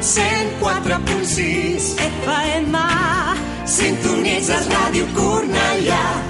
104.6 FM Sintonitzes Ràdio Cornellà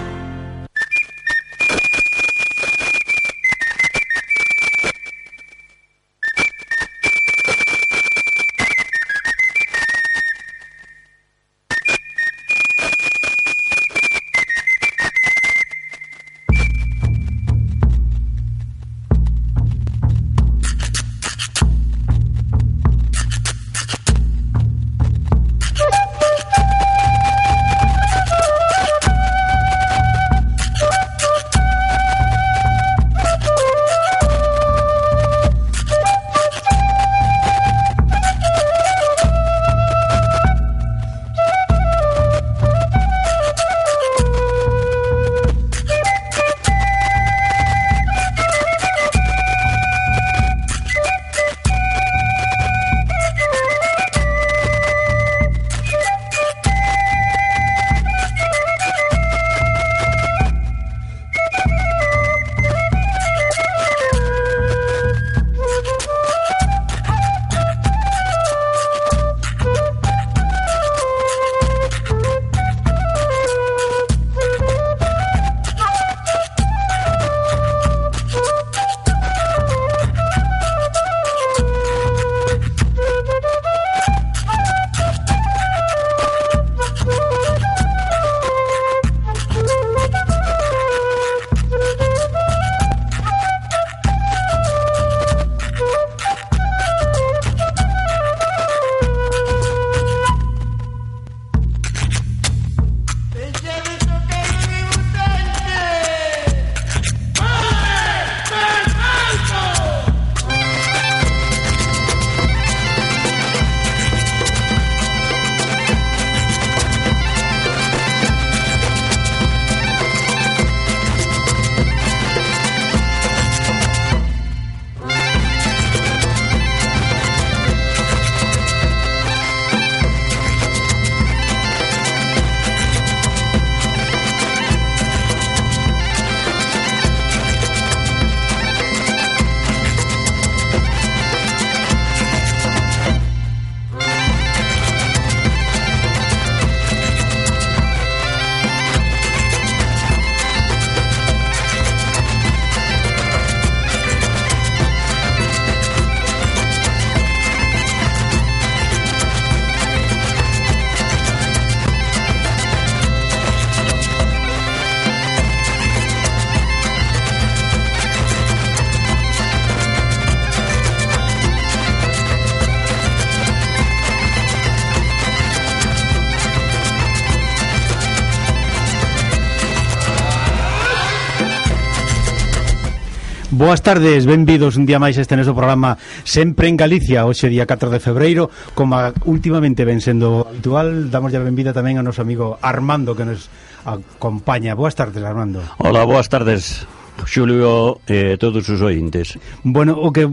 Boas tardes, benvidos un día máis este noso programa Sempre en Galicia, hoxe día 4 de febreiro Como últimamente ven sendo habitual, damos a benvida tamén ao noso amigo Armando que nos acompaña. Boas tardes, Armando. Hola, boas tardes Xulio e eh, todos os ointes. Bueno, o que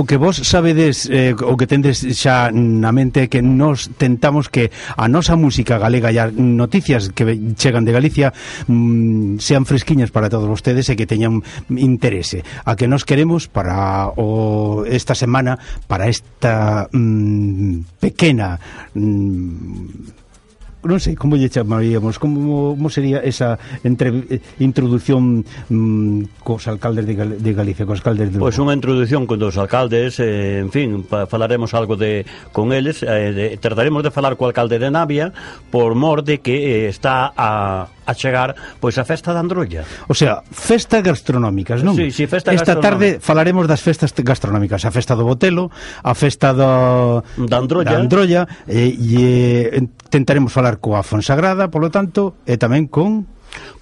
o que vos sabedes eh, o que tendes xa na mente que nos tentamos que a nosa música galega e as noticias que chegan de Galicia mm, sean fresquiñas para todos vostedes e que teñan interese. A que nos queremos para o esta semana para esta mm, pequena mm, non sei como lle chamaríamos, como, como sería esa entre, introdución mm, cos alcaldes de, Gal de Galicia, cos alcaldes de Pois pues unha introdución con dos alcaldes, eh, en fin, pa, falaremos algo de con eles, eh, de, trataremos de falar co alcalde de Navia por mor de que eh, está a a chegar pois a festa da Androlla. O sea, festas gastronómicas, non? Sí, sí, festa Esta tarde falaremos das festas gastronómicas, a festa do Botelo, a festa do da Androlla, da Androlla e, e tentaremos falar coa Fonsagrada, polo tanto, e tamén con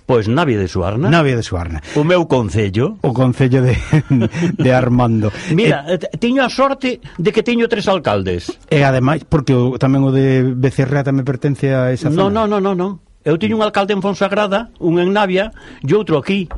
Pois Navia de Suarna. Navia de Suarna. O meu concello. O concello de, de Armando. Mira, e, eh, teño a sorte de que teño tres alcaldes. E ademais, porque o, tamén o de Becerrea tamén pertence a esa zona. No, no, no, no, no. Eu teño un alcalde en Fonsagrada, un en Navia e outro aquí.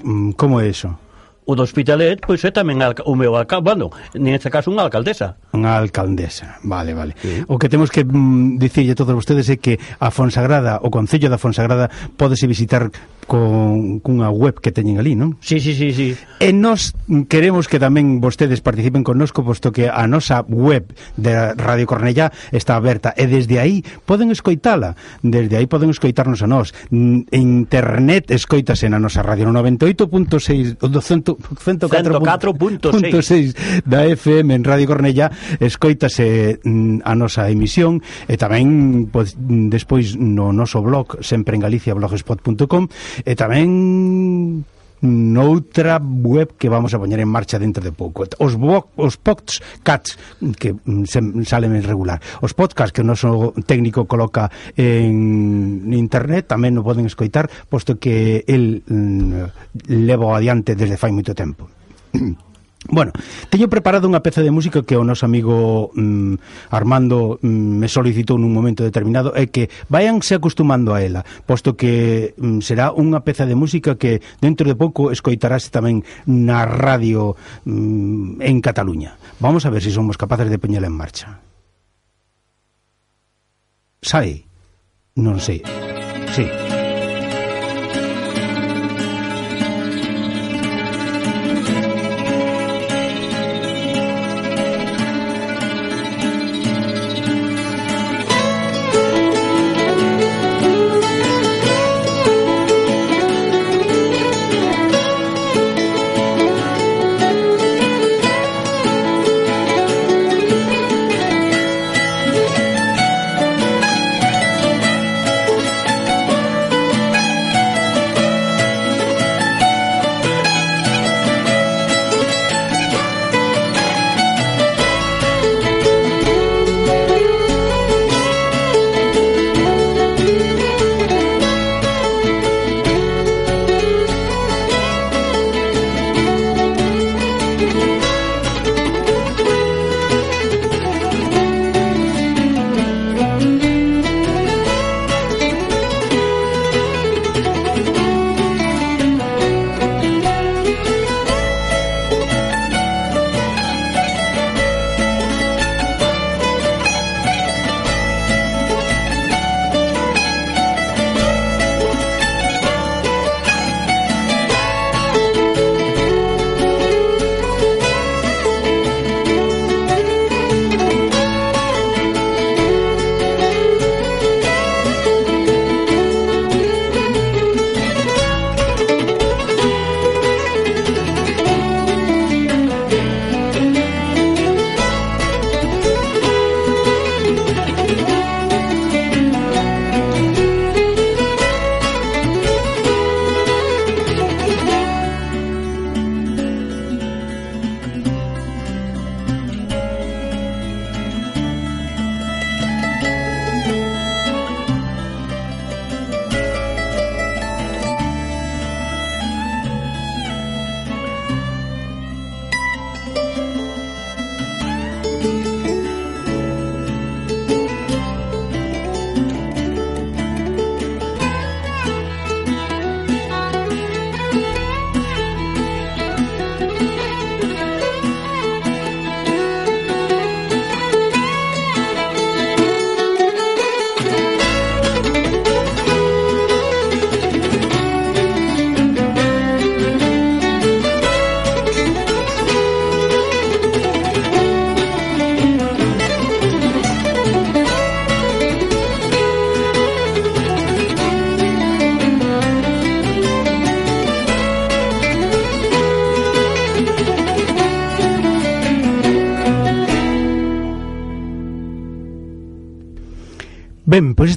Mm, como é iso? O do Hospitalet, pois é tamén o meu alcalde, bueno, neste caso unha alcaldesa. Unha alcaldesa, vale, vale. Sí. O que temos que mm, dicirlle a todos vostedes é que a Fonsagrada, o Concello da Fonsagrada, pódese visitar con cunha web que teñen ali, non? Sí, sí, sí, sí. E nós queremos que tamén vostedes participen connosco, posto que a nosa web de Radio Cornellá está aberta e desde aí poden escoitala, desde aí poden escoitarnos a nós. Internet escoitase na nosa radio no 98.6 104.6 da FM en Radio Cornellá escoitase a nosa emisión e tamén pues, despois no noso blog sempre en Galicia blogspot.com E tamén noutra web que vamos a poñer en marcha dentro de pouco. Os os podcasts que mm, se, salen en regular. Os podcasts que o noso técnico coloca en internet tamén no poden escoitar, posto que el mm, levo adiante desde fai moito tempo. Bueno, teño preparado unha peza de música que o noso amigo mm, Armando mm, me solicitou nun momento determinado e que vayanse acostumando a ela, posto que mm, será unha peza de música que dentro de pouco escoitarase tamén na radio mm, en Cataluña. Vamos a ver se si somos capaces de poñela en marcha. Sai? Non sei. Sí.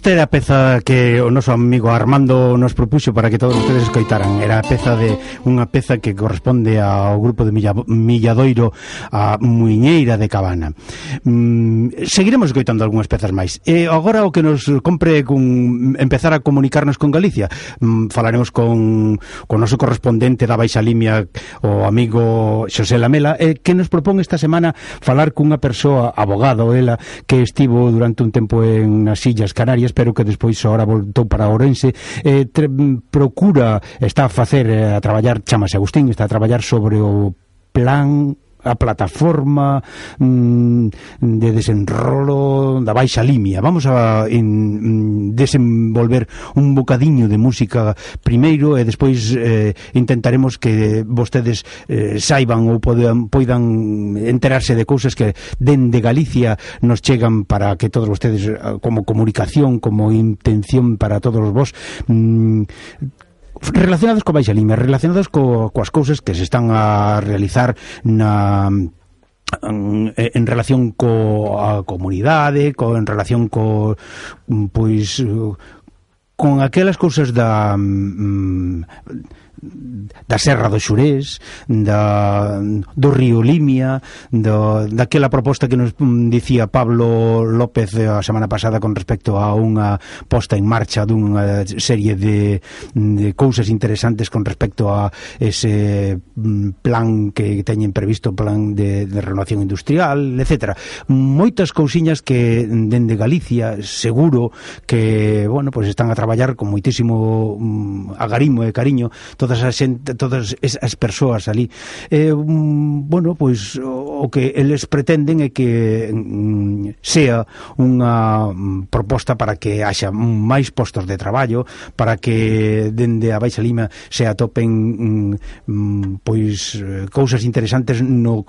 Esta era a peza que o noso amigo Armando nos propuxo para que todos ustedes escoitaran. Era a peza de unha peza que corresponde ao grupo de Milladoiro a Muiñeira de Cabana mm, seguiremos escoitando algunhas pezas máis. E agora o que nos compre cun empezar a comunicarnos con Galicia, mm, falaremos con con o noso correspondente da Baixa Limia, o amigo Xosé Lamela, eh, que nos propón esta semana falar cunha persoa abogado ela que estivo durante un tempo en nas Illas Canarias, pero que despois agora voltou para Ourense, eh, tre, mm, procura está a facer eh, a traballar, chamase Agustín, está a traballar sobre o plan a plataforma mm, de desenrolo da baixa limia. Vamos a en, mm, desenvolver un bocadiño de música primeiro e despois eh, intentaremos que vostedes eh, saiban ou podan, poidan enterarse de cousas que dende Galicia nos chegan para que todos vostedes eh, como comunicación, como intención para todos vos mm, relacionados co baixa Limia, relacionados co, coas cousas que se están a realizar na en, en relación coa comunidade, co, en relación co pois con aquelas cousas da mm, da Serra do Xurés, da, do Río Limia, do, daquela proposta que nos mm, dicía Pablo López eh, a semana pasada con respecto a unha posta en marcha dunha serie de, de cousas interesantes con respecto a ese mm, plan que teñen previsto, plan de, de renovación industrial, etc. Moitas cousiñas que dende Galicia seguro que, bueno, pues están a traballar con moitísimo mm, agarimo e cariño todas todas as xente, todas esas persoas ali. Eh, mm, bueno, pois o que eles pretenden é que mm, sea unha mm, proposta para que haxa máis postos de traballo, para que dende a Baixa Lima se atopen mm, mm pois eh, cousas interesantes no,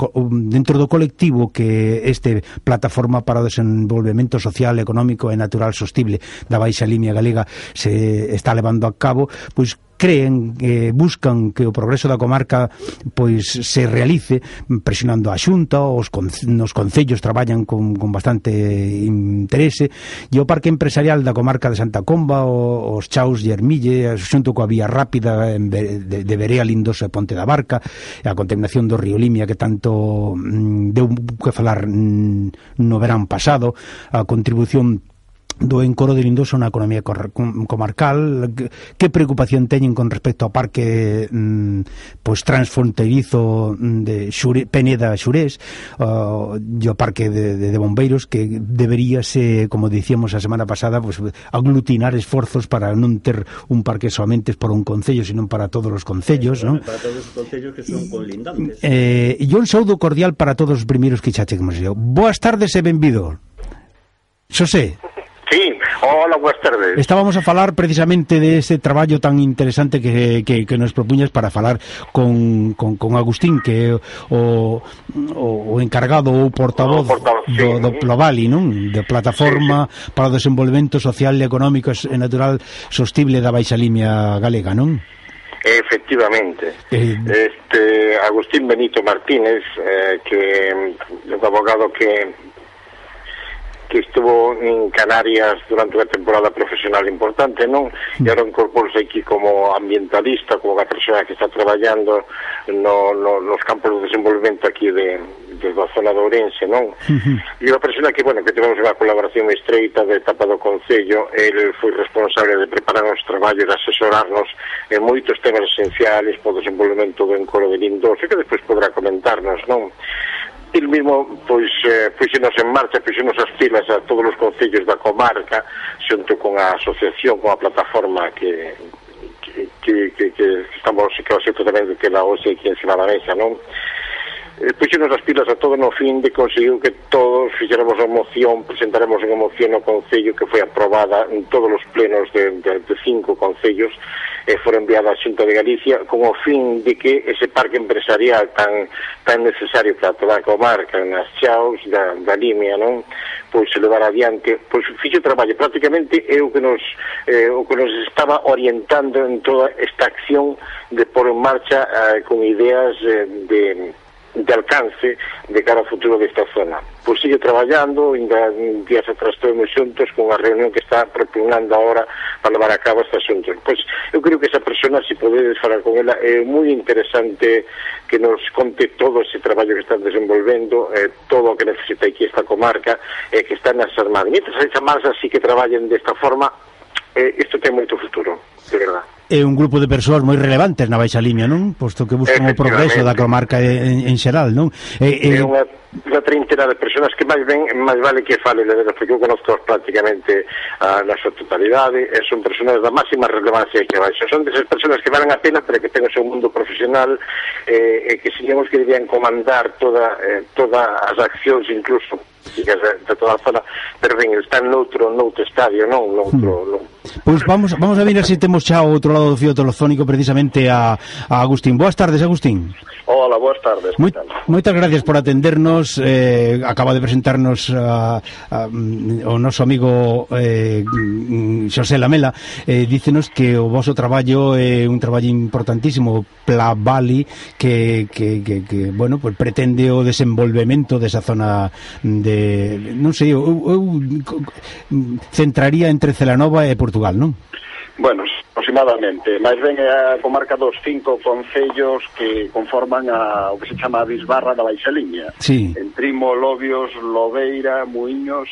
dentro do colectivo que este plataforma para o desenvolvemento social, económico e natural sostible da Baixa Limia Galega se está levando a cabo, pois creen, eh, buscan que o progreso da comarca pois se realice presionando a Xunta, os con, nos concellos traballan con, con bastante interese, e o Parque Empresarial da comarca de Santa Comba, o, os Chaus e Ermille, xunto coa vía rápida de, de Berea, Lindosa e Ponte da Barca, a contaminación do río Limia que tanto mm, deu que falar mm, no verán pasado, a contribución do encoro de Lindoso na economía comarcal. Que preocupación teñen con respecto ao parque mm, pois transfronterizo de Xure, Peneda Xurés uh, e o parque de, de, de bombeiros que deberíase, como dicíamos a semana pasada pois, aglutinar esforzos para non ter un parque somente por un concello, senón para todos os concellos eh, non? para todos os concellos que son colindantes. Eh, e un saúdo cordial para todos os primeiros que xa cheguemos Boas tardes e benvido. Xosé. Hola, boas tardes. Estábamos a falar precisamente de ese traballo tan interesante que, que, que nos propuñas para falar con, con, con Agustín, que é o, o, o encargado ou portavoz, portavoz sí. do, do Plovali, non? De plataforma sí, sí. para o desenvolvemento social e económico e natural sostible da Baixa Limia Galega, non? Efectivamente. Eh, este Agustín Benito Martínez, eh, que é un abogado que que estuvo en Canarias durante unha temporada profesional importante, non? Mm. E agora incorporse aquí como ambientalista, como unha persona que está traballando no, no, nos campos de desenvolvimento aquí de, de da zona de Ourense, non? Uh -huh. E unha persona que, bueno, que tivemos unha colaboración estreita de etapa do Concello, el foi responsable de preparar os traballos e asesorarnos en moitos temas esenciales para o desenvolvimento do encoro de Lindos, e que despois podrá comentarnos, non? el mismo pois eh, puxenos en marcha, puxenos as filas a todos os concellos da comarca xunto con a asociación, con a plataforma que que, que, que, que estamos que o xeito tamén que la OSE aquí encima da mesa, non? Eh, puxenos as pilas a todo no fin de conseguir que todos fixéramos a moción, presentaremos unha moción no Concello que foi aprobada en todos os plenos de, de, de cinco Concellos e fora enviado a Xunta de Galicia con o fin de que ese parque empresarial tan, tan necesario para toda a comarca nas chaos da, da Limia, non? pois se levar adiante, pois fixo traballo prácticamente é o que nos eh, o que nos estaba orientando en toda esta acción de pôr en marcha eh, con ideas eh, de de alcance de cara ao futuro desta zona. Pois sigue traballando, ainda días atrás estivemos xuntos con a reunión que está propugnando agora para levar a cabo este asunto. Pois eu creo que esa persona, se si podedes falar con ela, é moi interesante que nos conte todo ese traballo que están desenvolvendo, eh, todo o que necesita aquí esta comarca, eh, que está nas armadas. Mientras as armadas así que traballen desta forma, eh, isto ten moito futuro de verdad. É un grupo de persoas moi relevantes na baixa línea, non? Posto que buscan o progreso da comarca en, en xeral, non? É, é... é unha unha treintena de persoas que máis ben máis vale que fale de ver, porque eu conozco prácticamente a na súa totalidade e son persoas da máxima relevancia que baixa. Son desas persoas que valen a pena para que ten o seu mundo profesional eh, e que sigamos que debían comandar toda, eh, todas as accións incluso de, de toda a zona, pero ben, están noutro, noutro estadio, non? Noutro, hmm. noutro Pois vamos, vamos a ver se temos xa o outro lado do fio telefónico precisamente a, a Agustín. Boas tardes, Agustín. Hola, boas tardes. Moi, moitas gracias por atendernos. Eh, acaba de presentarnos a, a, o noso amigo eh, Xosé Lamela. Eh, dícenos que o vosso traballo é un traballo importantísimo, Plavali, que, que, que, que bueno, pues pretende o desenvolvemento desa zona de... Non sei, eu, eu centraría entre Celanova e Portugal Portugal, non? Bueno, aproximadamente, máis ben é a comarca dos cinco concellos que conforman a, o que se chama a Bisbarra da Baixa Liña. Sí. Entrimo, Lobios, Lobeira, Muiños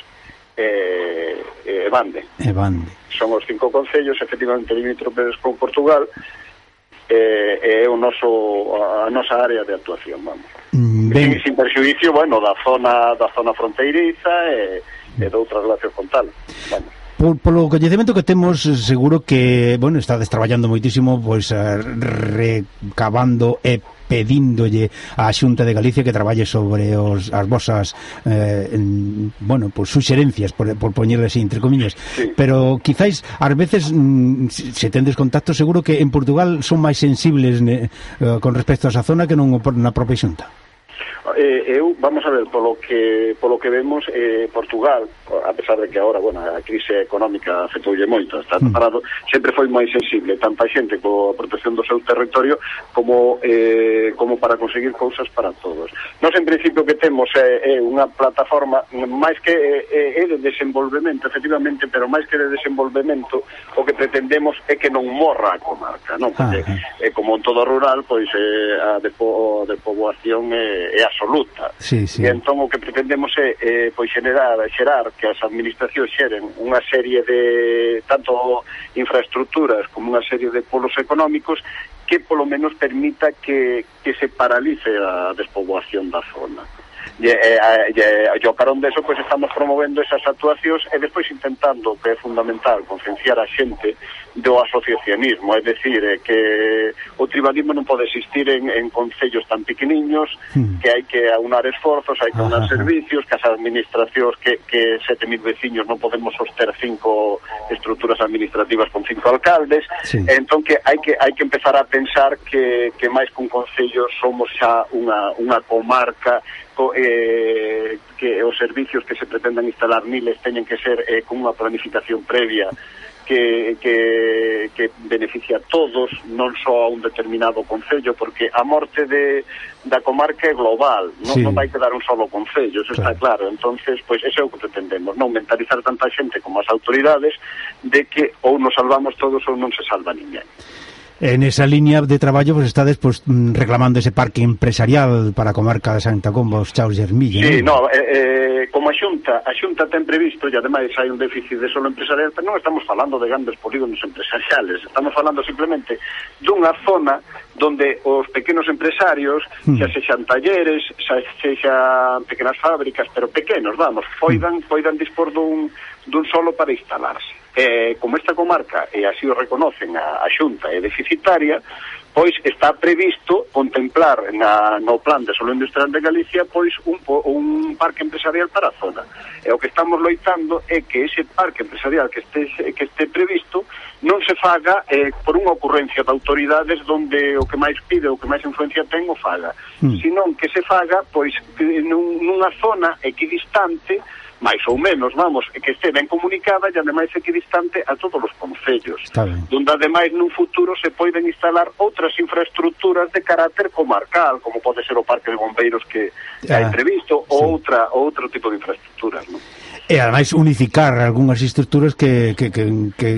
e eh, eh, Bande. E Bande. Son os cinco concellos, efectivamente, limítrofes con Portugal, eh, é eh, o noso, a nosa área de actuación, vamos. Mm, ben. Sin, sin perxudicio, bueno, da zona da zona fronteiriza e, e de outras relacións con tal. Vamos. Por, polo coñecemento que temos, seguro que, bueno, estades traballando moitísimo, pois, eh, recabando e pedíndolle á Xunta de Galicia que traballe sobre os, as vosas eh, en, bueno, pues, suxerencias por, por poñerles entre comillas sí. pero quizáis, ás veces mm, se tendes contacto, seguro que en Portugal son máis sensibles ne, eh, con respecto a esa zona que non na propia Xunta Eh, eu, vamos a ver, polo que, polo que vemos, eh, Portugal, a pesar de que agora, bueno, a crise económica afectoulle moito, está mm. parado, sempre foi moi sensible, tanto a xente coa protección do seu territorio, como, eh, como para conseguir cousas para todos. Nos, en principio, que temos eh, é eh, unha plataforma, máis que eh, é eh, eh, de desenvolvemento, efectivamente, pero máis que de desenvolvemento, o que pretendemos é que non morra a comarca, non? Ah, Porque, ah, eh, como en todo rural, pois, eh, a depo, a depoboación é eh, é absoluta. Sí, sí. E entón o que pretendemos é eh, pois generar, xerar que as administracións xeren unha serie de tanto infraestructuras como unha serie de polos económicos que polo menos permita que, que se paralice a despoboación da zona e, e, eh, e, e o carón deso pois, estamos promovendo esas actuacións e despois intentando, que é fundamental, concienciar a xente do asociacionismo, é decir, é que o tribalismo non pode existir en, en concellos tan pequeniños, mm. que hai que aunar esforzos, hai que aunar ah, servicios, que as administracións, que, que 7.000 veciños non podemos soster cinco estruturas administrativas con cinco alcaldes, sí. entón que hai que hai que empezar a pensar que, que máis que un concello somos xa unha, unha comarca co, eh, que os servicios que se pretendan instalar miles teñen que ser eh, con unha planificación previa que, que, que beneficia a todos, non só a un determinado concello, porque a morte de, da comarca é global, non, sí. non vai quedar un solo concello, eso claro. está claro. entonces pois ese é o que pretendemos, non mentalizar tanta xente como as autoridades de que ou nos salvamos todos ou non se salva ninguén. En esa línea de traballo vos pues, estades pues, mm, reclamando ese parque empresarial para a comarca de Santa Comba, os chaos de Ermilla. Sí, no, eh, eh, como a Xunta, a Xunta ten previsto, e ademais hai un déficit de solo empresarial, pero non estamos falando de grandes polígonos empresariales, estamos falando simplemente dunha zona donde os pequenos empresarios, mm. xa hmm. sexan talleres, xa sexan pequenas fábricas, pero pequenos, vamos, poidan, poidan hmm. dispor dun, dun solo para instalarse eh, como esta comarca, e así o reconocen a, a Xunta, é deficitaria, pois está previsto contemplar na, no plan de solo industrial de Galicia pois un, un parque empresarial para a zona. E o que estamos loitando é que ese parque empresarial que este, que este previsto non se faga eh, por unha ocurrencia de autoridades donde o que máis pide, o que máis influencia ten o faga, mm. sino que se faga pois nun, nunha zona equidistante máis ou menos, vamos, que este ben comunicada e ademais equidistante a todos os concellos, donde ademais nun futuro se poden instalar outras infraestructuras de carácter comarcal, como pode ser o parque de bombeiros que ah, hai previsto, sí. ou outra, outro tipo de infraestructuras, non? E ademais unificar algunhas estructuras que, que, que, que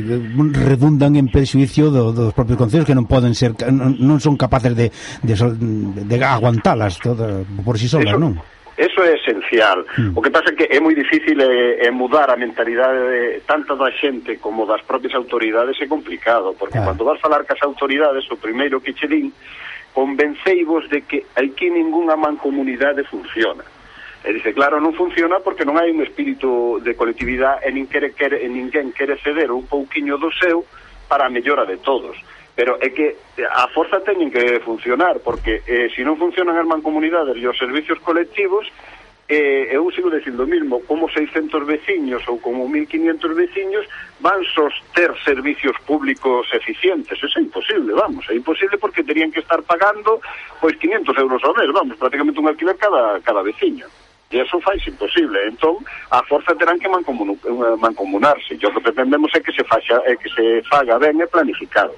redundan en prexuicio do, dos propios concellos que non poden ser non son capaces de, de, de aguantalas todas por si solas, Eso, non? Eso é esencial. Hmm. O que pasa é que é moi difícil é, é mudar a mentalidade de, tanto da xente como das propias autoridades é complicado, porque claro. cando vas falar cas autoridades, o primeiro que che din convenceivos de que aquí ningunha mancomunidade funciona. E dice, claro, non funciona porque non hai un espírito de colectividade e nin quere, quere, e ninguén quere ceder un pouquiño do seu para a mellora de todos pero é que a forza teñen que funcionar, porque eh, se si non funcionan as mancomunidades e os servicios colectivos, eh, eu sigo dicindo o mismo, como 600 veciños ou como 1500 veciños van soster servicios públicos eficientes, eso é imposible, vamos, é imposible porque terían que estar pagando pois 500 euros ao mes, vamos, prácticamente un alquiler cada, cada veciño. E eso faz imposible. Entón, a forza terán que eh, mancomunarse. E o que pretendemos é que se, faxa, é que se faga ben e planificado.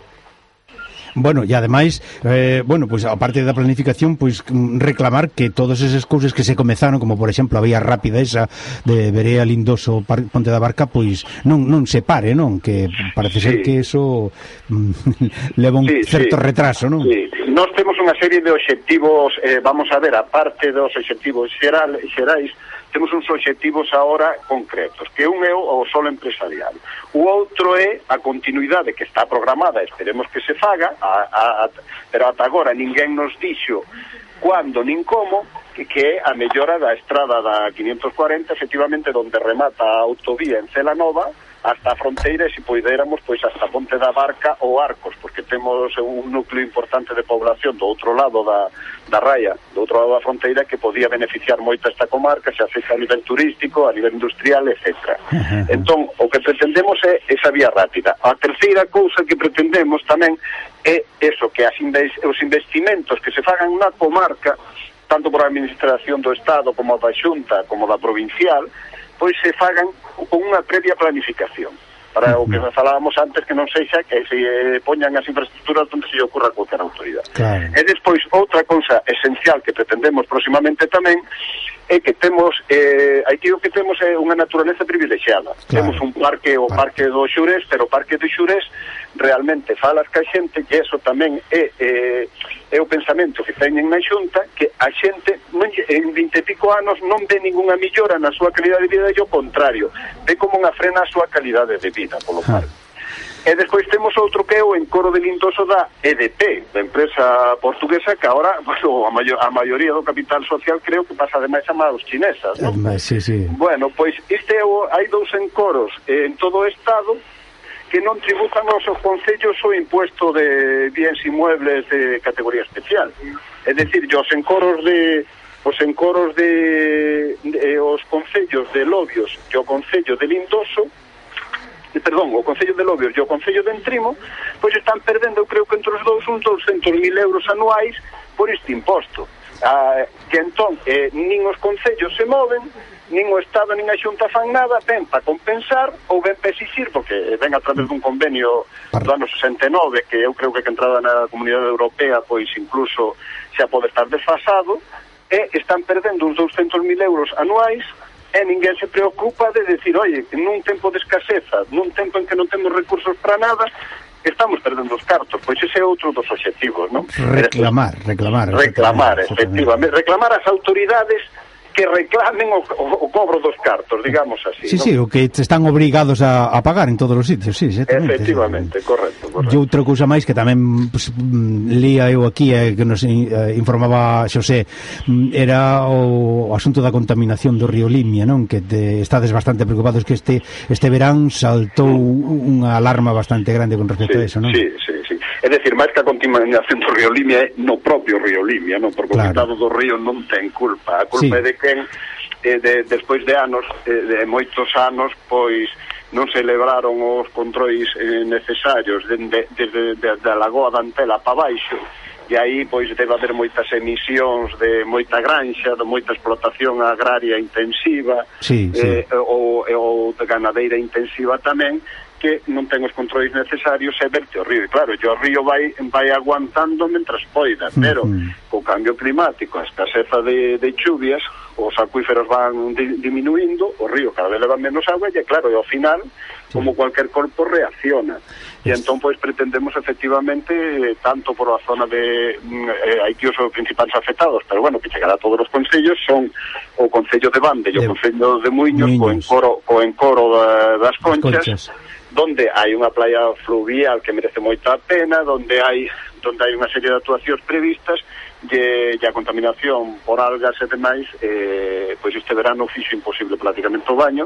Bueno, e ademais, eh, bueno, pois pues, a parte da planificación, pois pues, mm, reclamar que todas esas cousas que se comezaron, como por exemplo a vía rápida esa de Berea Lindoso Ponte da Barca, pois pues, non non se pare, non, que parece ser que eso mm, leva un sí, certo sí. retraso, non? Sí. Nós temos unha serie de obxectivos, eh, vamos a ver, a parte dos obxectivos xeral, xerais, temos uns obxectivos agora concretos, que un é o solo empresarial. O outro é a continuidade que está programada, esperemos que se faga, a, a, pero ata agora ninguén nos dixo cuando nin como, que, que é a mellora da estrada da 540, efectivamente, donde remata a autovía en Cela Nova, hasta a fronteira e se poidéramos pois hasta Ponte da Barca ou Arcos, porque temos un núcleo importante de población do outro lado da, da raia, do outro lado da fronteira que podía beneficiar moito esta comarca, xa sexa a nivel turístico, a nivel industrial, etc. Entón, o que pretendemos é esa vía rápida. A terceira cousa que pretendemos tamén é eso, que as inves, os investimentos que se fagan na comarca tanto por a administración do Estado como da Xunta como da provincial, pois se fagan con unha previa planificación para o que falábamos antes que non sexa que se eh, poñan as infraestructuras onde se lle ocurra cualquier autoridade. Claro. E despois outra cousa esencial que pretendemos próximamente tamén é que temos eh, aí que o que temos é unha naturaleza privilexiada. Claro. Temos un parque o parque do Xurés pero o parque do Xurés realmente falas ca xente que eso tamén é, é, é o pensamento que teñen na xunta que a xente en 20 e pico anos non ve ningunha millora na súa calidade de vida e o contrario ve como unha frena a súa calidade de vida polo cual ah. E despois temos outro que é o encoro delintoso da EDP, da empresa portuguesa que agora, bueno, a, maior, a maioría do capital social creo que pasa ademais a maus chinesas, non? Sí, sí. Bueno, pois este é o, hai dous encoros eh, en todo o Estado que non tributan aos seus concellos o impuesto de bienes inmuebles de categoría especial. É dicir, os encoros de os encoros de, de os concellos de Lobios e o concello de Lindoso perdón, o Concello de Lobios e o Concello de Entrimo, pois están perdendo, eu creo que entre os dous, uns 200.000 euros anuais por este imposto. Ah, que entón, eh, nin os concellos se moven, nin o Estado nin a Xunta fan nada ben para compensar ou ben para exixir porque ven a través dun convenio do ano 69 que eu creo que que entrada na Comunidade Europea pois incluso xa pode estar desfasado e están perdendo uns 200.000 euros anuais e ninguén se preocupa de decir, oye, nun tempo de escaseza, nun tempo en que non temos recursos para nada, estamos perdendo os cartos, pois ese é outro dos obxectivos, non? Reclamar, reclamar. Reclamar, efectivamente. Reclamar as autoridades que reclamen o, o, o cobro dos cartos, digamos así. Sí, ¿no? sí, o que están obrigados a, a pagar en todos os sitios, sí, exactamente. Efectivamente, correcto. correcto. E outra cousa máis que tamén pues, mm, lía eu aquí, eh, que nos eh, informaba Xosé, mm, era o, o asunto da contaminación do río Limia, non? Que te, estades bastante preocupados que este este verán saltou unha alarma bastante grande con respecto sí, a eso, non? Sí, sí, É dicir, máis que a contaminación do río Limia é no propio río Limia, non? Porque claro. o estado do río non ten culpa. A culpa sí. é de quen eh, de, despois de anos, eh, de moitos anos, pois non se celebraron os controis eh, necesarios desde de, de, de, Lagoa da Antela para baixo e aí pois debe haber moitas emisións de moita granxa, de moita explotación agraria intensiva sí, sí. Eh, ou, ou de ganadeira intensiva tamén que non ten os controis necesarios e verte o río. E claro, o río vai vai aguantando mentras poida, mm, pero uh -huh. co cambio climático, a escaseza de, de chuvias, os acuíferos van di, diminuindo, o río cada vez leva menos agua e claro, e ao final sí. como cualquier corpo reacciona. E entón pois pretendemos efectivamente eh, tanto por a zona de mm, eh, hai que os principais afectados, pero bueno, que chegará a todos os concellos son o concello de Bande e o concello de Muiños, Muiños. co encoro co encoro eh, das Conchas, das conchas donde hai unha playa fluvial que merece moita pena, donde hai donde hai unha serie de actuacións previstas e, e a contaminación por algas e demais eh, pois este verano fixo imposible prácticamente o baño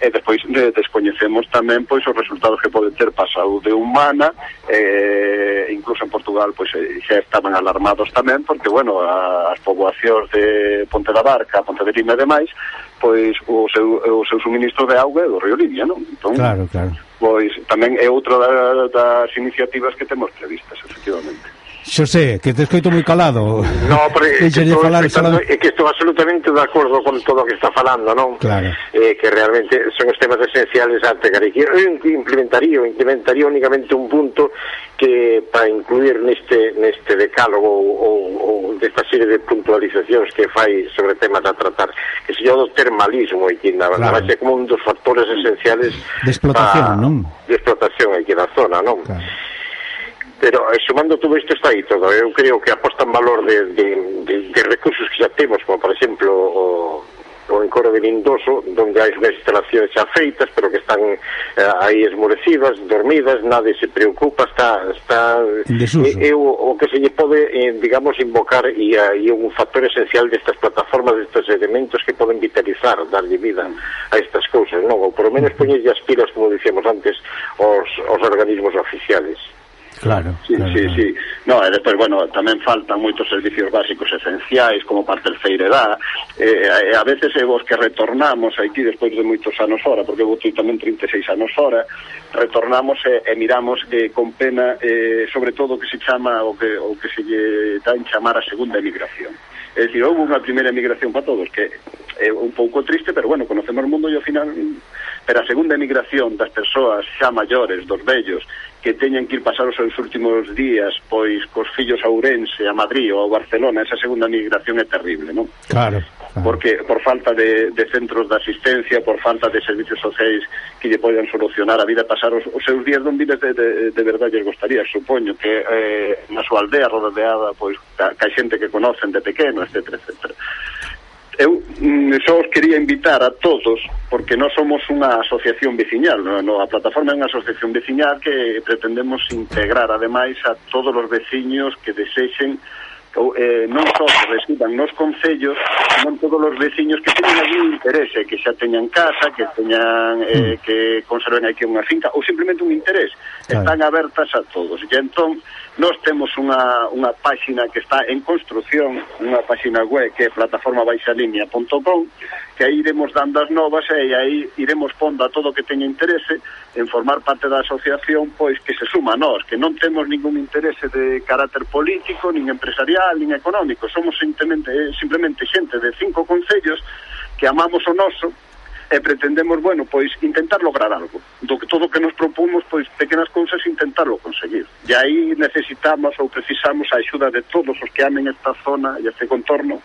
e despois eh, descoñecemos tamén pois os resultados que poden ter para a saúde humana eh, incluso en Portugal pois xa estaban alarmados tamén porque bueno a, as poboacións de Ponte da Barca, Ponte de Lima e demais pois o seu, o seu suministro de auga é do río Libia non? Entón, claro, claro pois tamén é outra da, das iniciativas que temos previstas, efectivamente. Xosé, que te escoito moi calado. No, pero é que, estou, falar, falando... é que estou absolutamente de acordo con todo o que está falando, non? Claro. Eh, que realmente son os temas esenciales a pegar. E que implementaría, implementaría únicamente un punto que para incluir neste, neste decálogo ou, ou desta serie de puntualizacións que fai sobre temas a tratar chama o termalismo aquí na, claro. na como un dos factores esenciales de explotación, pa, non? De explotación aquí na zona, non? Claro. Pero eh, sumando todo isto está aí todo Eu creo que aposta en valor de, de, de, de recursos que xa temos Como por exemplo o, o encoro de Lindoso, donde hai unhas instalacións xa feitas, pero que están eh, aí esmorecidas, dormidas, nadie se preocupa, está... está é, é o, o que se lle pode, eh, digamos, invocar e, e un factor esencial destas plataformas, destes elementos que poden vitalizar, darlle vida a estas cousas, non? Ou por lo menos poñerlle as pilas, como dicíamos antes, os, os organismos oficiales. Claro. Sí, claro, sí, claro. sí. No, e despois, bueno, tamén faltan moitos servicios básicos esenciais, como parte del Feireda. Eh, a veces é vos que retornamos a Haití despois de moitos anos fora, porque eu votei tamén 36 anos fora, retornamos e, e miramos eh, con pena, eh, sobre todo, o que se chama, o que, o que se lle dá en chamar a segunda emigración. É dicir, houve unha primeira emigración para todos, que é un pouco triste, pero bueno, conocemos o mundo e ao final... Pero a segunda emigración das persoas xa maiores, dos vellos, que teñen que ir pasar os seus últimos días pois cos fillos a Ourense, a Madrid ou a Barcelona, esa segunda migración é terrible, non? Claro. claro. Porque por falta de, de centros de asistencia, por falta de servicios sociais que lle poidan solucionar a vida, pasar os, os seus días non vives de, de, de verdade, gostaría, supoño, que eh, na súa aldea rodeada pois ca, ca xente que conocen de pequeno, etc. etcétera eu mm, só os quería invitar a todos, porque nós somos unha asociación veciñal, no, no, a plataforma é unha asociación veciñal que pretendemos integrar, ademais, a todos os veciños que desexen eh, non só que residan nos concellos, non todos os veciños que teñen algún interese, que xa teñan casa, que teñan eh, hmm. que conserven aquí unha finca ou simplemente un interés, están abertas a todos. E entón Nós temos unha, unha páxina que está en construción, unha páxina web que é plataformabaixalinea.com, que aí iremos dando as novas e aí iremos pondo a todo que teña interese en formar parte da asociación, pois que se suma a nós, que non temos ningún interese de carácter político, nin empresarial, nin económico, somos simplemente, eh, simplemente xente de cinco concellos que amamos o noso, e pretendemos, bueno, pois intentar lograr algo. Do que todo que nos propomos, pois pequenas cousas intentarlo conseguir. E aí necesitamos ou precisamos a axuda de todos os que amen esta zona e este contorno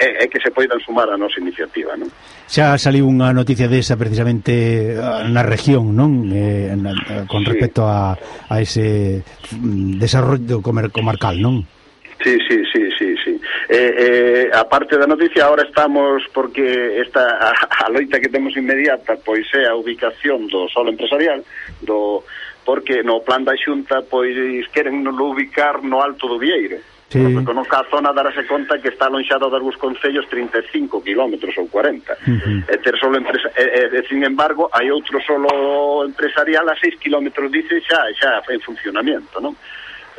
é, é que se poidan sumar a nosa iniciativa, non? Xa saliu unha noticia desa precisamente ah, na región, non? Eh, na, con respecto sí. a, a ese mm, desarrollo comarcal, non? Sí, sí, sí, sí, sí eh, eh, a parte da noticia ahora estamos porque esta a, a loita que temos inmediata pois é a ubicación do solo empresarial do porque no plan da xunta pois queren nos ubicar no alto do Vieiro Sí. Porque conozca a zona darase conta que está alonxado de algúns concellos 35 kilómetros ou 40. Uh -huh. E ter solo empresa, e, e, sin embargo, hai outro solo empresarial a 6 kilómetros, dice, xa, xa en funcionamiento, non?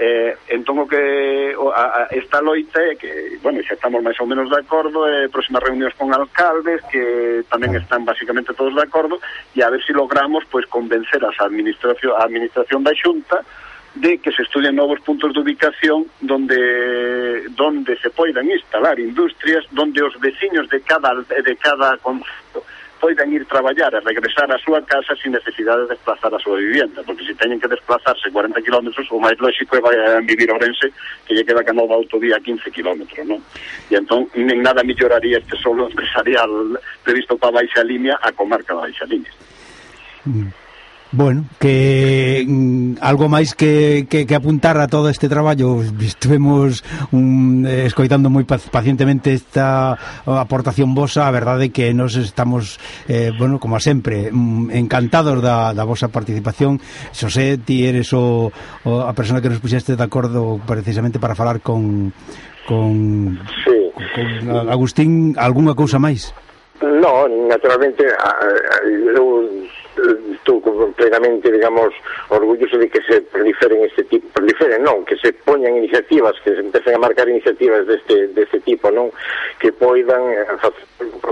Eh, entón o que o, a, a, esta loita é que, bueno, xa estamos máis ou menos de acordo, eh, próximas reunións con alcaldes que tamén ah. están basicamente todos de acordo e a ver se si logramos pois convencer as administración a administración da Xunta de que se estudien novos puntos de ubicación donde donde se poidan instalar industrias, donde os veciños de cada de cada concello poidan ir traballar e regresar á súa casa sin necesidade de desplazar a súa vivienda, porque se teñen que desplazarse 40 km, o máis lógico é eh, vivir Orense, que lle queda que a nova autovía 15 km, non? E entón, nin nada melloraría este solo empresarial previsto para a Baixa línea a comarca da Baixa línea. Mm. Bueno, que mm, algo máis que, que, que apuntar a todo este traballo Estuvemos un, escoitando moi pacientemente esta aportación vosa A verdade que nos estamos, eh, bueno, como a sempre, mm, encantados da, da vosa participación Xosé, ti eres o, o, a persona que nos puxeste de acordo precisamente para falar con, con, sí. con Agustín Alguna cousa máis? No, naturalmente, eu Eh, estou completamente, digamos, orgulloso de que se proliferen este tipo, proliferen, non, que se poñan iniciativas, que se empecen a marcar iniciativas deste, deste tipo, non, que poidan eh,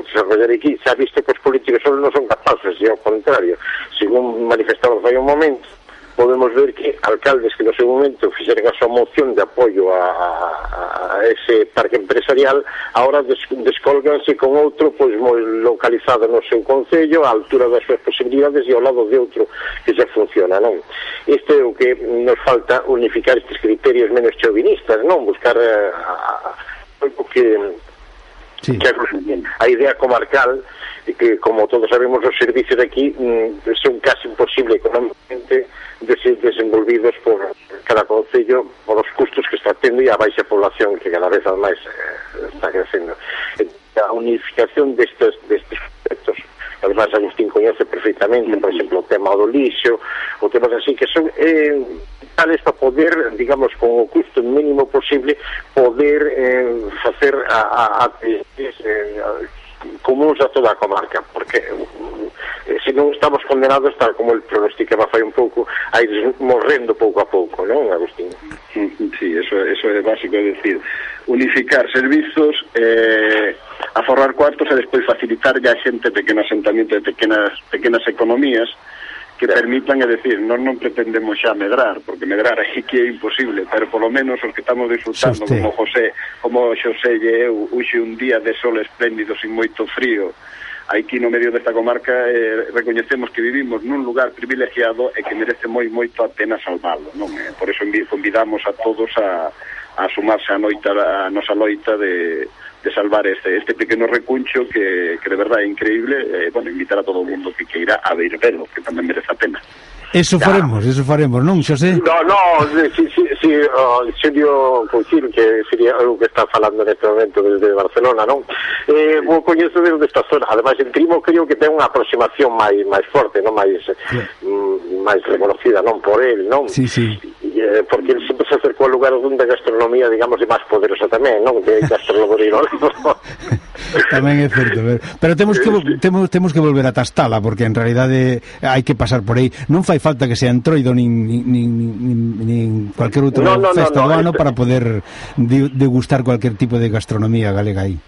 desarrollar aquí. Se ha visto que os políticos só non son capaces, e ao contrario, según manifestado fai un momento, podemos ver que alcaldes que no seu momento fixeron a súa moción de apoio a, a, a ese parque empresarial ahora des, descolganse con outro pois moi localizado no seu concello a altura das súas posibilidades e ao lado de outro que xa funciona non? isto é o que nos falta unificar estes criterios menos chauvinistas non? buscar eh, algo que sí. que a idea comarcal que como todos sabemos os servicios de aquí mm, son casi imposible económicamente desenvolvidos por cada concello por os custos que está tendo e a baixa población que cada vez máis eh, está crecendo. A unificación destes, destes aspectos además Agustín coñece perfectamente, por exemplo, o tema do lixo, o temas así que son eh, tales para poder, digamos, con o custo mínimo posible, poder eh, facer a, a, a, a, eh, comuns a toda a comarca, porque eh, se non estamos condenados, tal como el pronosticaba fai un pouco, a ir morrendo pouco a pouco, non, Agustín? Sí, eso, eso é básico, é decir, unificar servizos eh, aforrar cuartos e despois facilitar a xente pequeno asentamiento de pequenas, pequenas economías que permitan, é decir, non non pretendemos xa medrar, porque medrar aí que é imposible, pero polo menos os que estamos disfrutando, Xuste. como José, como Xosé e eu, uxe un día de sol espléndido sin moito frío, aquí no medio desta comarca eh, recoñecemos que vivimos nun lugar privilegiado e que merece moi moito a pena salvalo, non? Eh, por eso convidamos a todos a a sumarse a, noita, a nosa loita de, de salvar este, este pequeno recuncho que, que de verdade é increíble eh, bueno, invitar a todo o mundo que queira a ver velo, que tamén merece a pena. Eso ya. faremos, eso faremos, non, Xosé? No, no, si, si, si, uh, dio Couchil, que sería algo que está falando neste momento desde Barcelona, non? Eh, vou coñezo desde esta zona, ademais en Trimo creo que ten unha aproximación máis máis forte, non? Máis, sí. Mm, máis reconocida, non? Por él, non? Sí, sí eh, porque ele sempre se acercou a lugares onde a gastronomía, digamos, é máis poderosa tamén, non? De gastronomía. tamén é certo, pero, pero temos que temos, temos que volver a tastala porque en realidade hai que pasar por aí. Non fai falta que sea entroido nin nin, nin, nin cualquier outro no, no, festa no, no, do ano no, este... para poder degustar cualquier tipo de gastronomía galega aí.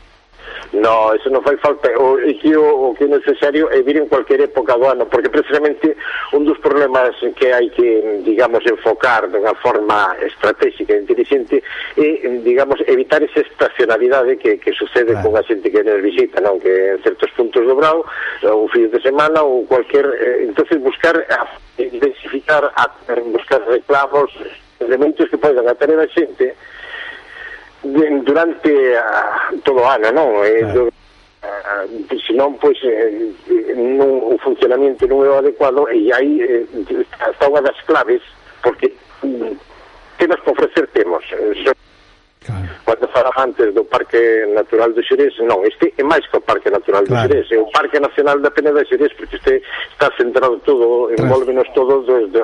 No, eso non fai falta. O, que o, o que é necesario é vir en cualquier época do ano, porque precisamente un dos problemas que hai que, digamos, enfocar de unha forma estratégica e inteligente é, digamos, evitar esa estacionalidade que, que sucede claro. con a xente que nos visita, non? Que en certos puntos do Brau, un fin de semana ou cualquier... Eh, entonces buscar, eh, intensificar, buscar reclamos, elementos que poden atraer a xente durante uh, todo o ano, non? Eh, claro. do, uh, ah, senón, pois, eh, eh non, o funcionamento non é o adecuado e aí eh, está unha das claves, porque mm, temas que ofrecer temos. Eh, Son Claro. Cuando falaba antes do Parque Natural do Xerés, non, este é máis que o Parque Natural claro. do Xerés, é o Parque Nacional da Peneda de Xerés, porque este está centrado todo, envolvenos todo, desde,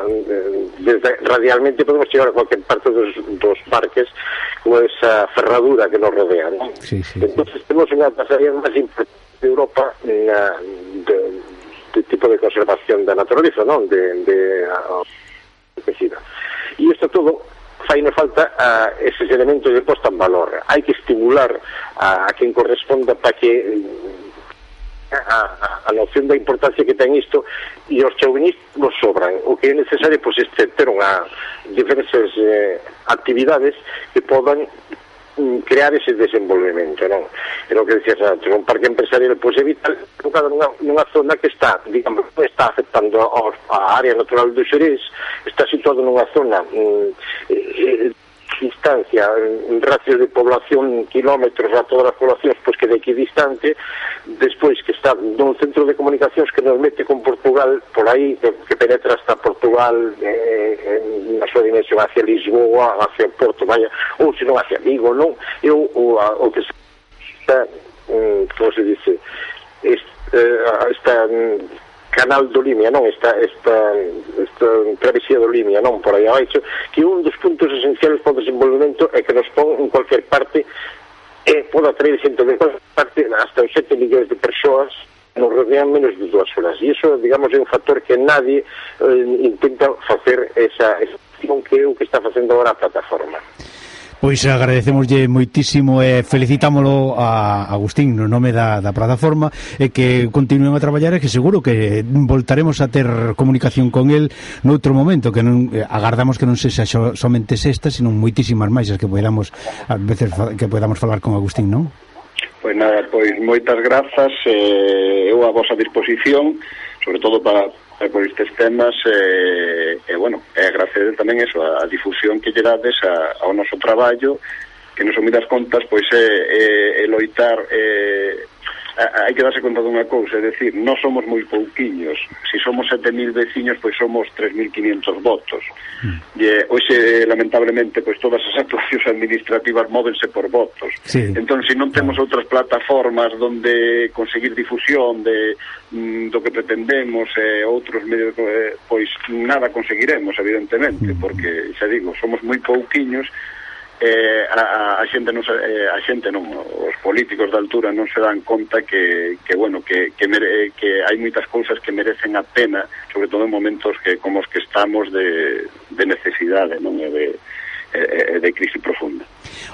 desde, radialmente podemos chegar a cualquier parte dos, dos parques con esa ferradura que nos rodea. ¿no? Sí, sí, Entonces sí. temos unha das áreas máis importantes de Europa na, de, de tipo de conservación da naturaleza, non? De, de, de, de, de, de, de, de, de, de, de, de, faime falta a eses elementos de posta en valor. Hai que estimular a, a quen corresponda para que a, a, a noción da importancia que ten isto e os chauvinistas nos sobran o que é necesario pois, pues, este, ter unha diferentes eh, actividades que podan Mm, crear ese desenvolvemento, non? É o que dicías antes, un parque empresarial pois é vital colocado nunha, nunha zona que está, digamos, está afectando a, a área natural do Xerés, está situado nunha zona mm, eh, eh distancia, en ratio de población, kilómetros a todas as poblacións, pois que de aquí distante, despois que está nun centro de comunicacións que nos mete con Portugal por aí, que, que penetra hasta Portugal eh, na súa dimensión hacia Lisboa, hacia Porto, vaya, ou se non hacia Vigo, non? Eu, o, o que está, mm, como se dice, eh, está, está canal do Limia, non? Esta, esta, esta travesía do Limia, non? Por aí abaixo, que un dos puntos esenciales para o desenvolvemento é que nos pon en cualquier parte e pode atraer xente de cualquier parte hasta os 7 millóns de persoas nos rodean menos de dúas horas. E iso, digamos, é un factor que nadie eh, intenta facer esa, esa que é o que está facendo agora a plataforma. Pois agradecemoslle moitísimo e felicitámolo a Agustín no nome da, da plataforma e que continúen a traballar e que seguro que voltaremos a ter comunicación con el noutro momento que non agardamos que non sexa xo, somente sexta sino moitísimas máis as que podamos a veces que podamos falar con Agustín, non? Pois nada, pois moitas grazas eh, eu a vosa disposición sobre todo para a por estes temas e, eh, eh, bueno, é agradecer tamén eso, a, a difusión que lle dades a, ao noso traballo que nos das contas pois é, é, é loitar eh, eh, eh hai que darse conta dunha cousa, é dicir, non somos moi pouquiños. Se si somos 7.000 veciños, pois somos 3.500 votos. Mm. E eh, hoxe, lamentablemente, pois todas as actuacións administrativas móvense por votos. Sí. Entón, se non temos outras plataformas onde conseguir difusión de mm, do que pretendemos e eh, outros medios, eh, pois nada conseguiremos, evidentemente, mm. porque, xa digo, somos moi pouquiños eh, a, a xente non eh, a xente non os políticos da altura non se dan conta que, que bueno que que, mere, eh, que hai moitas cousas que merecen a pena sobre todo en momentos que como os que estamos de, de necesidade non é de, de crise profunda.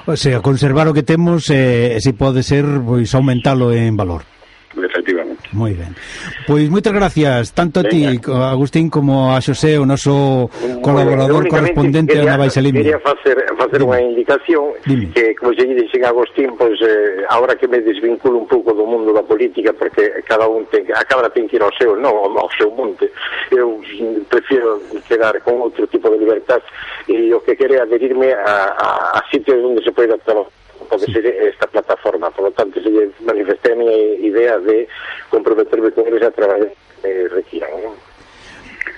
O sea, conservar o que temos eh, se si pode ser pois aumentalo en valor. Efectivamente. Moi ben. Pois moitas gracias tanto a ti, Venga. Agustín, como a Xosé, o noso colaborador bueno, correspondente quería, a Baixa Libre. Quería facer, facer unha indicación Dime. que, como xe dixen Agustín, pois, eh, ahora que me desvinculo un pouco do mundo da política, porque cada un ten, a cabra ten que ir ao seu, non ao seu monte, eu prefiro quedar con outro tipo de libertad e o que quere adherirme a, a, a sitios onde se poida trabajar pode ser esta plataforma. Por lo tanto, se manifesté a miña idea de comprometerme con eles a traballar eh, requiran. ¿no?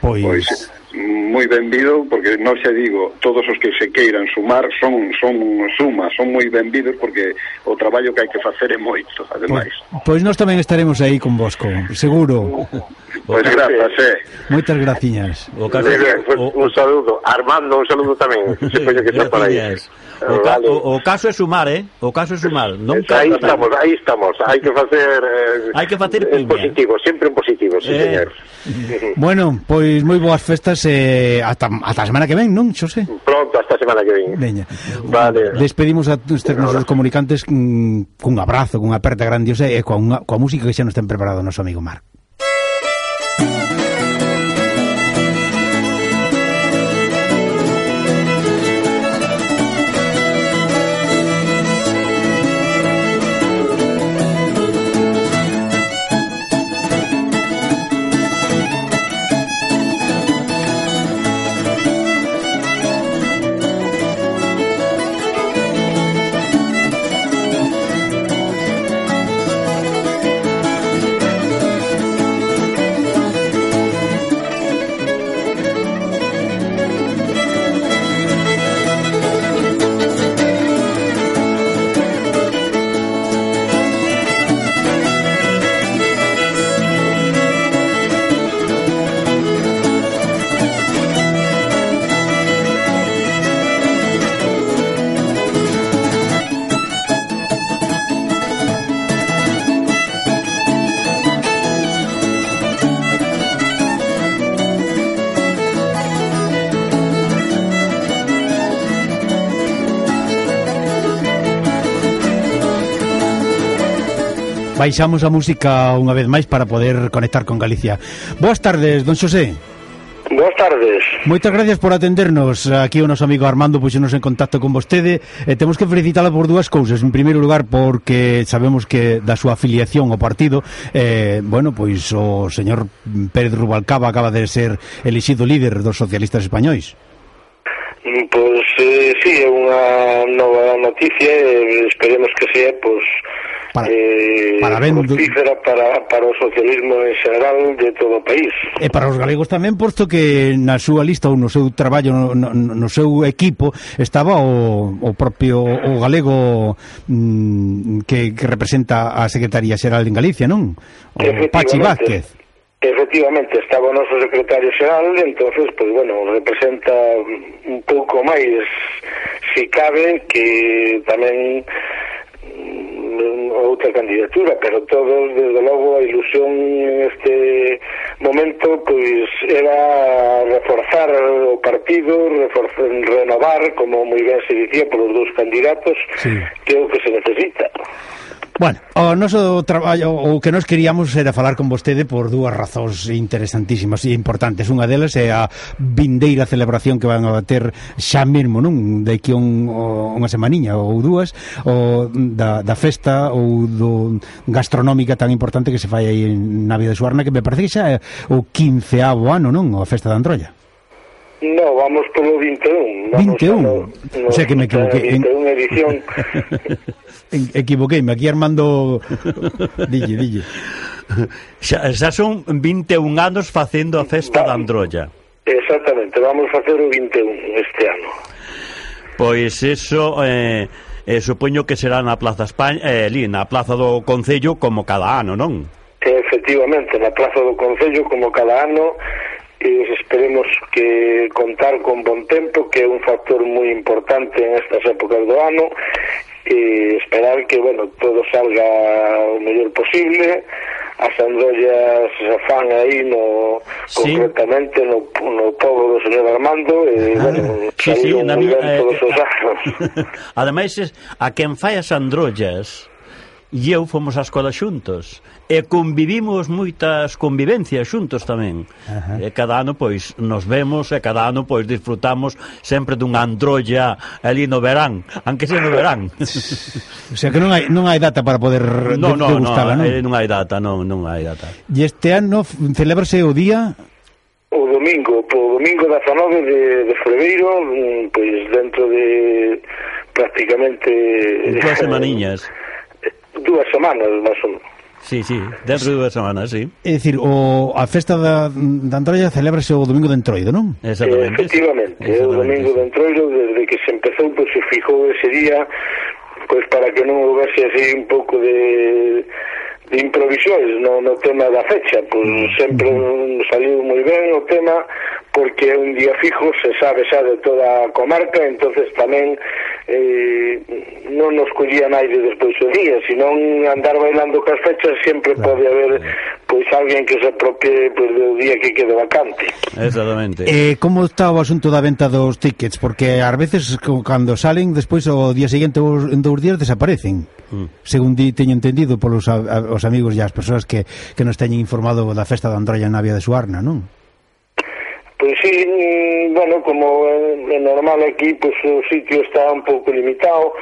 Pois... pois moi benvido porque non se digo, todos os que se queiran sumar son son sumas, son moi benvidos porque o traballo que hai que facer é moito, ademais. Pois, pois nós tamén estaremos aí con Bosco, seguro. Pois grazas, eh. Moitas graciñas. O, caso, o, o, un saludo, Armando, un saludo tamén, se que está para aí. O, ca, vale. o, o caso é sumar, eh? O caso é sumar. Nunca aí estamos, aí estamos. Hai que facer eh, Hai que facer eh, en positivo, sempre en positivo, sí, eh. señor. Bueno, pois moi boas festas eh, ata, ata a semana que ven, non, Xosé? Pronto, hasta a semana que ven. Veña. Vale. Despedimos a estes nosos comunicantes mm, cun abrazo, cunha aperta grandiosa e coa, unha, coa música que xa nos ten preparado o noso amigo Marc. baixamos a música unha vez máis para poder conectar con Galicia. Boas tardes, don Xosé. Boas tardes. Moitas gracias por atendernos. Aquí o noso amigo Armando puxenos en contacto con vostede e temos que felicitala por dúas cousas. En primeiro lugar, porque sabemos que da súa afiliación ao partido, eh, bueno, pois o señor Pérez Rubalcaba acaba de ser elixido líder dos socialistas españois. Mm, pois eh, sí, é unha nova noticia, eh, esperemos que sea pois para, eh, parabéns, para, para o socialismo en xeral de todo o país. E para os galegos tamén, posto que na súa lista ou no seu traballo, no, no, no seu equipo, estaba o, o propio o galego mm, que, que representa a Secretaría Xeral en Galicia, non? O Pachi Vázquez. Efectivamente, estaba o noso secretario xeral, entonces, pois, pues, bueno, representa un pouco máis, si cabe, que tamén outra candidatura, pero todos, desde logo, a ilusión neste momento pois era reforzar o partido, reforzar, renovar, como moi ben se dicía, polos dous candidatos, sí. que é o que se necesita. Bueno, o noso traballo o que nos queríamos era falar con vostede por dúas razóns interesantísimas e importantes. Unha delas é a vindeira celebración que van a ter xa mesmo, non? De aquí un, unha semaniña ou dúas o da, da festa ou do gastronómica tan importante que se fai aí en Navia de Suarna que me parece que xa é o 15º ano, non? A festa da Androlla. No, vamos polo 21. Vamos 21? No, no, o sea que me equivoqué. 21 edición equivoqueime, aquí Armando dille, dille. Xa, xa son 21 anos facendo a festa da Androlla. Exactamente, vamos facer o 21 este ano. Pois eso eh, eh supoño que será na Plaza España, eh, ali, na Plaza do Concello como cada ano, non? Efectivamente, na Plaza do Concello como cada ano e esperemos que contar con bon tempo que é un factor moi importante en estas épocas do ano e esperar que, bueno, todo salga o mellor posible as andollas fan aí no sí. concretamente no, no povo do señor Armando e, ah, bueno, sí, sí, na mi, eh, todos os anos ademais a quen fai as androllas e eu fomos á escola xuntos e convivimos moitas convivencias xuntos tamén. Ajá. E cada ano pois nos vemos e cada ano pois disfrutamos sempre dunha androlla ali no verán, aunque sea no verán. o sea que non hai non hai data para poder no, no, degustala, non? Non, non hai data, non, non hai data. E este ano celebrase o día o domingo, po domingo 19 de, de febreiro, mm, pois dentro de prácticamente dúas semaniñas. Dúas semanas, máis ou menos. Sí, sí, dentro de dúas semanas, sí. É dicir, o, a festa da, da Antroia celebrase o domingo de Entroido, non? Exactamente. Efectivamente, Exactamente. o domingo de Entroido, desde que se empezou, pois, pues, se fijou ese día, pois, pues, para que non houvese así un pouco de de improvisóis no, no tema da fecha pois mm. sempre mm. saliu moi ben o tema porque é un día fijo se sabe xa de toda a comarca entonces tamén eh, non nos collía naide despois do día senón andar bailando cas fechas sempre claro. pode haber pois alguén que se apropie pois, do día que quede vacante. Exactamente. Eh, Como está o asunto da venta dos tickets? Porque ás veces cando salen despois o día seguinte ou en dous días desaparecen mm. Según di, teño entendido polos a, a, os amigos e as persoas que, que nos teñen informado da festa da Androlla na Vía de Suarna, non? Pois pues sí, mm, bueno, como é normal aquí, pois pues, o sitio está un pouco limitado,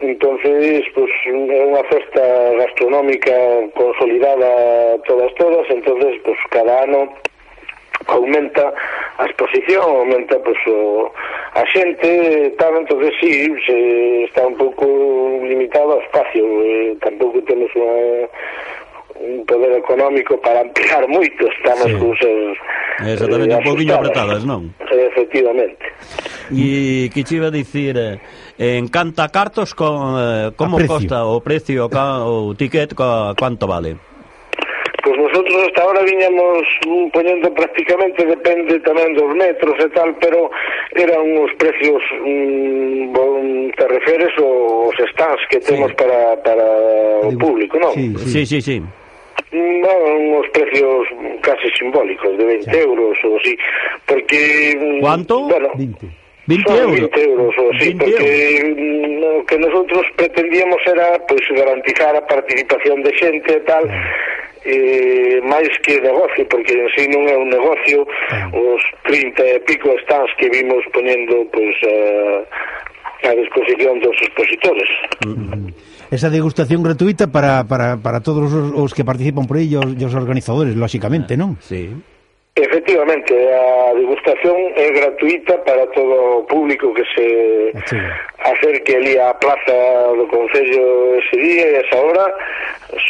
entonces pues é unha festa gastronómica consolidada todas todas, entonces pues cada ano aumenta a exposición, aumenta pues, o, a xente, tal, entonces sí, se está un pouco limitado ao espacio, eh, tampouco temos unha un poder económico para ampliar moito estamos sí. cousas... Exactamente, eh, un poquinho apretadas, non? Efectivamente. E que che iba a dicir, eh, en canta cartos, con, eh, como costa o precio, ca, o ticket, co, quanto vale? Pois nosotros hasta ahora viñamos mm, poñendo prácticamente, depende tamén dos metros e tal, pero eran uns precios, mm, bon, mm, te referes aos stands que temos sí. para, para o público, non? Sí, sí, sí. sí, sí. Mm, non, os precios casi simbólicos, de 20 sí. euros ou así, porque... Quanto? Bueno, 20. 20 euros. 20 euros, o, sí, 20 porque euros. lo que nosotros pretendíamos era pois, pues, garantizar a participación de xente e tal eh, máis que negocio, porque en sí non é un negocio, ah. os 30 e pico stands que vimos ponendo pois, eh, a disposición dos expositores. Mm-hmm. Esa degustación gratuita para, para, para todos os, os que participan por aí e os, os organizadores, lóxicamente, ah, non? Sí. Efectivamente, a degustación é gratuita para todo o público que se sí. acerque ali á plaza do Concello ese día e esa hora,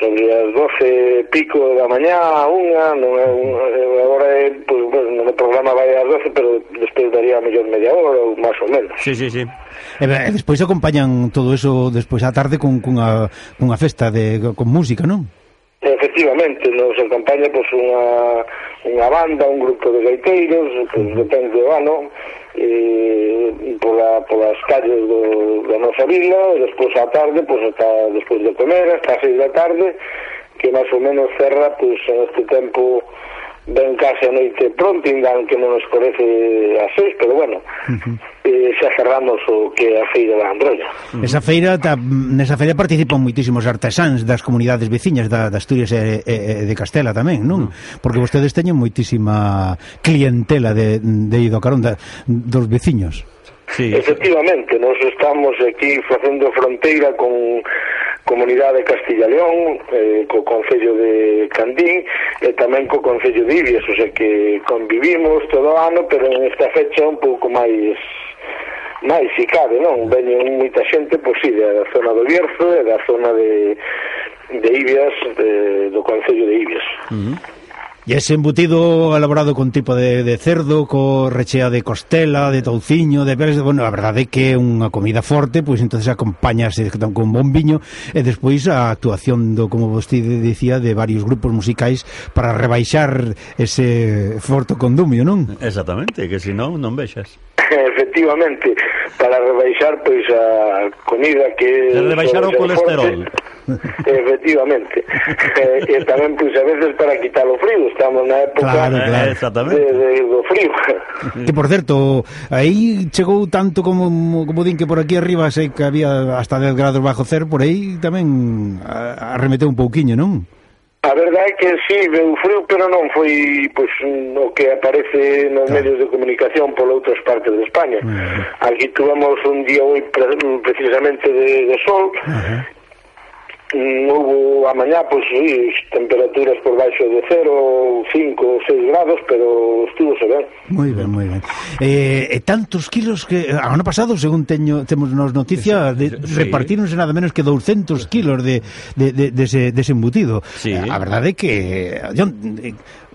sobre as 12 pico da mañá a unha, non é unha, agora é, pues, bueno, no programa vai ás 12, pero despois daría mellor media hora ou máis ou menos. Sí, sí, sí. E, e despois acompañan todo eso despois á tarde con, cunha, cunha festa de, con música, non? Efectivamente, nos acompaña pois, unha, unha banda, un grupo de gaiteiros, pois, depende do ano, e, pola, polas calles do, da nosa vila, e despois á tarde, pois, hasta despois de comer, hasta as seis da tarde, que máis ou menos cerra pois, en este tempo ben case a noite pronto, ainda que non escorece a seis, pero bueno, uh -huh. eh, xa cerramos o que a feira da Androia. Uh -huh. Esa feira, ta, nesa feira participan moitísimos artesáns das comunidades veciñas da, da Asturias e, e, e de Castela tamén, non? Uh -huh. Porque vostedes teñen moitísima clientela de, de Ido Carón, da, dos veciños. Sí, Efectivamente, sí. estamos aquí facendo fronteira con comunidade de Castilla León, eh, co Concello de Candín e tamén co Concello de Ibias, o sea que convivimos todo o ano, pero en esta fecha un pouco máis máis si cabe, non? Veñen moita xente, pois si, sí, da zona do Bierzo e da zona de, de Ibias, de, do Concello de Ibias. Uh -huh. E ese embutido elaborado con tipo de, de cerdo, co rechea de costela, de touciño, de peles, bueno, a verdade é que é unha comida forte, pois entonces acompañase con bon viño e despois a actuación do, como vostede dicía, de varios grupos musicais para rebaixar ese forto condumio, non? Exactamente, que se non, non vexas. Efectivamente, para rebaixar pois a comida que rebaixar o colesterol. Forte, efectivamente. e, e tamén pois a veces para quitar o frío, estamos na época claro, claro. Eh, exactamente. De, de, do frío. Que por certo, aí chegou tanto como como din que por aquí arriba sei que había hasta 10 grados bajo cero, por aí tamén arremeteu un pouquiño, non? A verdade é que sí, veu frío, pero non foi pois, o que aparece nos claro. medios de comunicación por outras partes de España. Uh -huh. Aquí tuvemos un día hoy precisamente de, de sol uh -huh. Mm, Houve a mañá, pois, sí, temperaturas por baixo de 0, 5, ou 6 grados, pero estuvo se ben. Moi ben, moi ben. Eh, e tantos kilos que ah, ano pasado, según teño temos nos noticias, de, sí. repartíronse nada menos que 200 kilos de, de, de, de, ese, de ese embutido. Sí. Eh, a verdade é que... Yo,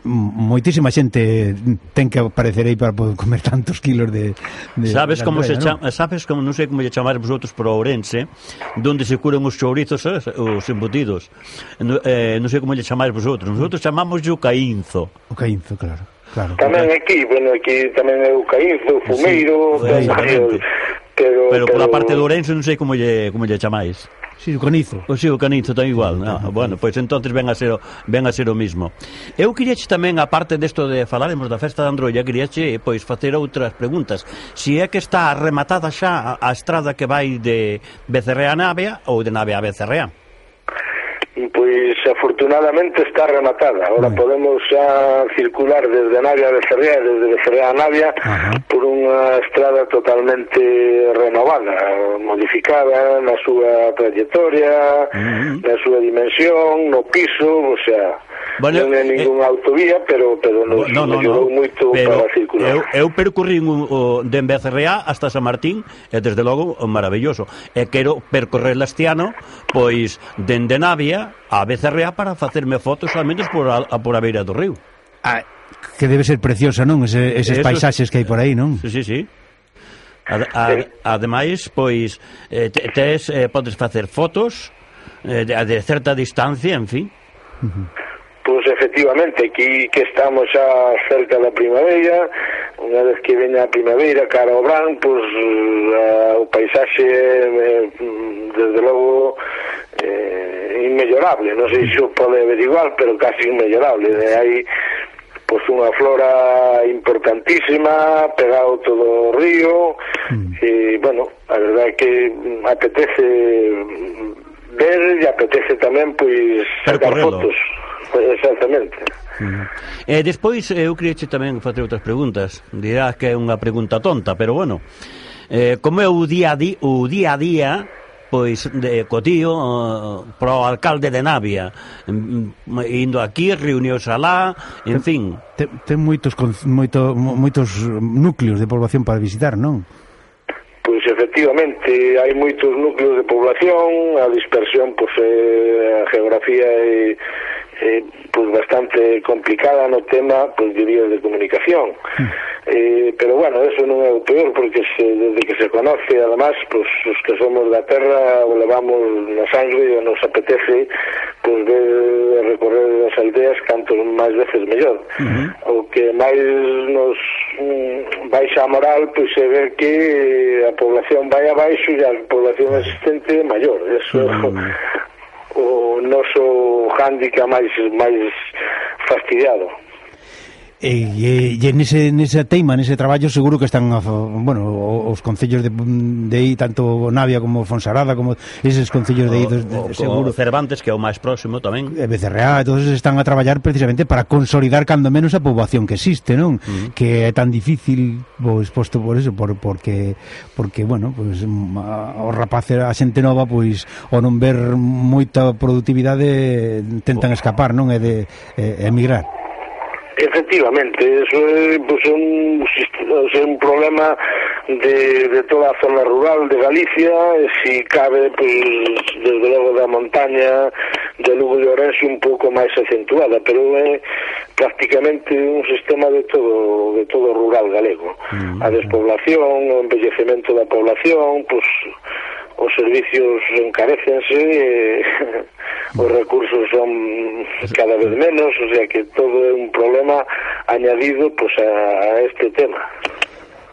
moitísima xente ten que aparecer aí para poder comer tantos kilos de, de Sabes de como se chama, ¿no? sabes como non sei como lle chamar vosotros por Ourense, onde se curan os chourizos, eh, os embutidos. No, eh, non sei como lle chamar vosotros. Nosotros chamamos o caínzo. O caínzo, claro. Claro, tamén aquí, bueno, aquí tamén é o caínzo, o fumeiro, sí, pero, pero, pero, pero pola parte de Ourense non sei como lle como lle chamais. Si, sí, o canizo. O si, sí, o canizo está igual. Ah, bueno, pois pues, entonces ven a ser o, ven a ser o mismo. Eu queríache tamén, aparte desto de falaremos da festa de Androia, queríache pois facer outras preguntas. Si é que está rematada xa a estrada que vai de Becerrea a Navia ou de Navia a Becerrea? Pois afortunadamente está rematada. Ahora Muy podemos xa circular desde Navia a Becerrea e desde Becerrea a Navia Ajá. por unha estrada totalmente renovada, modificada na súa trayectoria, uh -huh. na súa dimensión, no piso, o sea, bueno, non é eh, ningunha eh, autovía, pero pero nos no, no, no, moito pero para circular. Eu, eu un o, de Becerrea hasta San Martín, e desde logo maravilloso. E quero percorrer Lastiano, pois dende Navia a Becerrea para a facerme fotos solamente por a, a por a beira do río. Ah, que debe ser preciosa, non? Ese, eses Eso, paisaxes que hai por aí, non? Sí, sí, sí. Ad, ad, ademais, pois, eh, tes, eh, podes facer fotos eh, de, de certa distancia, en fin. Uh -huh. Pois pues efectivamente, aquí que estamos xa cerca da primavera, unha vez que veña a primavera, cara ao branco, pois a, o paisaxe, eh, desde logo, eh, inmellorable, non sei se o pode averiguar, pero casi inmellorable. De aí pois unha flora importantísima, pegado todo o río, mm. e, bueno, a verdade é que apetece ver e apetece tamén pois sacar fotos. Pois, exactamente. Mm. Eh, E despois eh, eu queria tamén facer outras preguntas. Dirás que é unha pregunta tonta, pero bueno. Eh, como é o día a día, o día a día pois de eh, Cotío eh, pro alcalde de Navia mm, indo aquí, reunióse alá en ten, fin ten, ten moitos moito, moitos núcleos de población para visitar, non? Pois efectivamente hai moitos núcleos de población a dispersión pois, é, a geografía é, é pois bastante complicada no tema, pois diría, de comunicación. Mm. Eh, pero bueno, eso non é o peor, porque se, desde que se conoce, además, pues os que somos da terra o levamos na sangre e nos apetece pues ver recorrer as aldeas canto máis veces mellor. Mm -hmm. O que máis nos mm, baixa a moral, pois é ver que a población vai abaixo e a población existente maior. Eso mm -hmm o noso handicap máis máis fastidiado. E, e, e nese, nesa teima, nese traballo seguro que están bueno, os concellos de, de aí, tanto Navia como Fonsarada como eses concellos de aí de, de, seguro. Cervantes, que é o máis próximo tamén e Becerreá, todos están a traballar precisamente para consolidar cando menos a poboación que existe non? Uh -huh. que é tan difícil pois, posto por eso, por, porque porque, bueno, pois, os o rapaz a xente nova, pois o non ver moita productividade tentan escapar, non? é de é, emigrar Efectivamente, eso é pues, un, é un problema de, de toda a zona rural de Galicia, e si cabe, pues, desde logo da montaña de Lugo de Orense un pouco máis acentuada, pero é prácticamente un sistema de todo de todo rural galego. Mm -hmm. A despoblación, o envellecemento da población, pues, os servicios encarecense e eh, os recursos son cada vez menos, o sea que todo é un problema añadido pues, a este tema.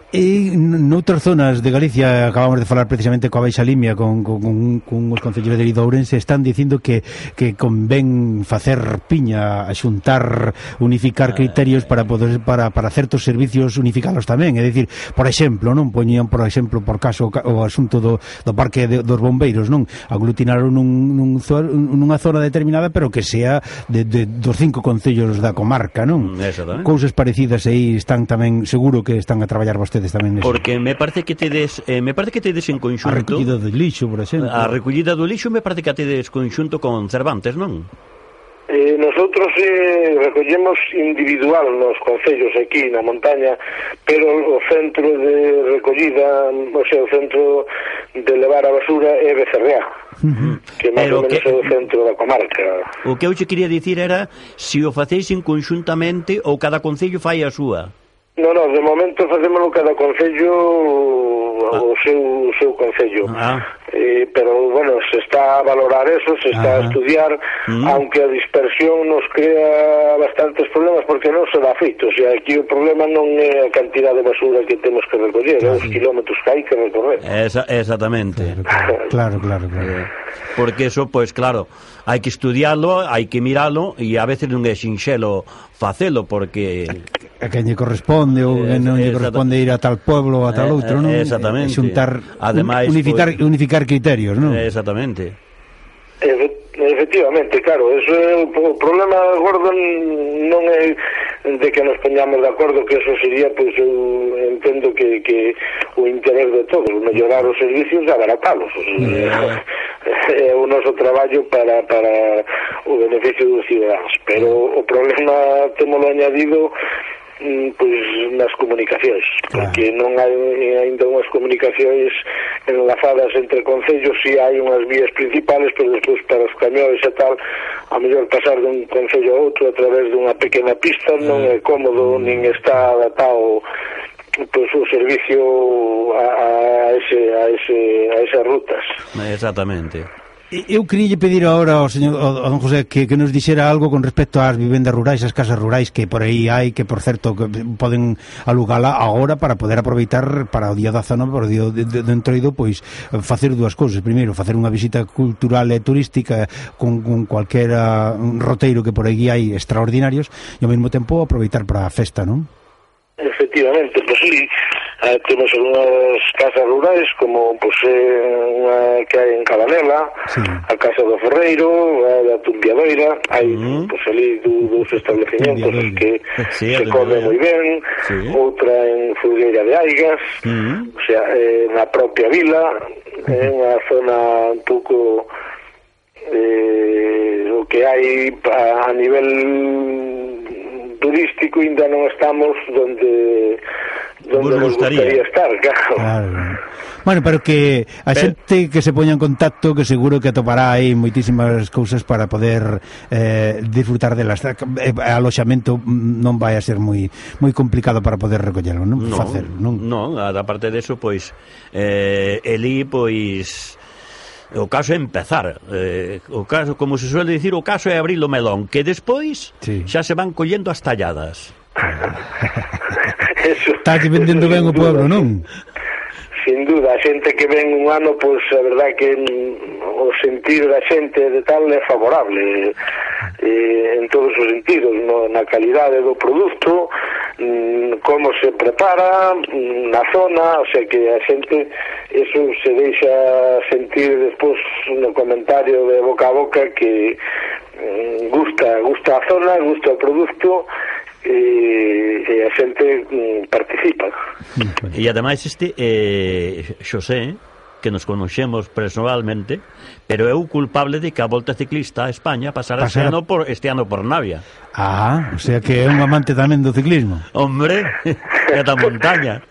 E noutras zonas de Galicia acabamos de falar precisamente coa Baixa Limia con, con, con, con os concelleiros de Ourense están dicindo que, que convén facer piña, xuntar unificar ah, criterios para poder para, para certos servicios unificalos tamén. É dicir, por exemplo, non poñían por exemplo, por caso o asunto do, do parque de, dos bombeiros, non? Aglutinaron nun, nun, nunha zona determinada pero que sea de, de, dos cinco concellos da comarca, non? Mm, Cousas parecidas aí están tamén seguro que están a traballar vostedes vostedes tamén. Nese. Porque me parece que tedes, eh, me parece que tedes en conxunto... A recollida do lixo, por exemplo. A recollida do lixo me parece que tedes conxunto con Cervantes, non? Eh, nosotros eh, recollemos individual nos concellos aquí na montaña, pero o centro de recollida, o sea, o centro de levar a basura é Becerrea, uh -huh. que máis ou menos que... é o centro da comarca. O que eu che quería dicir era se si o facéis inconxuntamente ou cada concello fai a súa. No, no, de momento facémoslo cada concello ah. o seu, o seu concello. Ah. Eh, pero, bueno, se está a valorar eso, se está ah. a estudiar, mm. aunque a dispersión nos crea bastantes problemas porque non se dá feito. O sea, aquí o problema non é a cantidad de basura que temos que recoller, claro. é os kilómetros que hai que recorrer. Esa, exactamente. Claro, claro, claro. claro, claro. Porque eso, pois, pues, claro, hai que estudiarlo, hai que miralo e a veces non é sinxelo facelo porque a quen lle corresponde ou eh, non lle corresponde ir a tal pueblo ou a tal eh, outro, non? Eh, exactamente. Xuntar Ademais, unificar pues, unificar criterios, non? Eh, exactamente. Eh, Efectivamente, claro, eso é o problema gordo non é de que nos poñamos de acordo que eso sería, pois eu entendo que, que o interés de todos, mellorar os servicios e abaratalos. Yeah. É o noso traballo para, para o beneficio dos cidadáns, pero o problema temolo añadido Mm, pois nas comunicacións, claro. porque non hai eh, aínda unhas comunicacións enlazadas entre concellos, si hai unhas vías principales, pero despois para os camións e tal, a mellor pasar dun concello a outro a través dunha pequena pista non é cómodo, mm. nin está adaptado pois o servicio a, a, ese, a, ese, a esas rutas. Exactamente. Eu queria pedir agora ao señor ao don José que, que nos dixera algo con respecto ás vivendas rurais, ás casas rurais que por aí hai, que por certo que poden alugala agora para poder aproveitar para o día 19, para o día de, de, de entroido, pois facer dúas cousas. Primeiro, facer unha visita cultural e turística con, con cualquera roteiro que por aí hai extraordinarios e ao mesmo tempo aproveitar para a festa, non? Efectivamente, pues sí, eh, temos unhas casas rurais como pues, eh, unha que hai en Cabanela sí. a Casa do Ferreiro a da Tumbiadoira hai uh -huh. pues, ali dous establecimientos que sí, se come moi ben sí. outra en Fulgueira de Aigas uh -huh. o sea, eh, na propia vila eh, uh -huh. unha zona un pouco eh, o que hai a, a nivel turístico ainda non estamos donde donde vos gustaría. gustaría estar, claro. claro. Bueno, pero que a pero... xente que se poña en contacto que seguro que atopará aí moitísimas cousas para poder eh, disfrutar delas. Eh, eh, aloxamento non vai a ser moi moi complicado para poder recollelo, non? No, Facer, non? Non, a parte deso, pois eh, elí, pois o caso é empezar eh, o caso, como se suele dicir, o caso é abrir o melón que despois sí. xa se van collendo as talladas eso. Está que vendendo ben o pueblo, non? Sin duda, a xente que ven un ano, pois pues, a verdad que o sentir da xente de tal é favorable eh, en todos os sentidos, no, na calidade do produto, como se prepara na zona, o sea que a xente eso se deixa sentir despois no comentario de boca a boca que gusta, gusta a zona, gusta o produto e, e a xente mm, participa. E ademais este eh, Xosé, que nos conoxemos personalmente, pero eu culpable de que a volta ciclista a España pasara pasara... este, ano por, este ano por Navia. Ah, o sea que é un amante tamén do ciclismo. Hombre, e da montaña.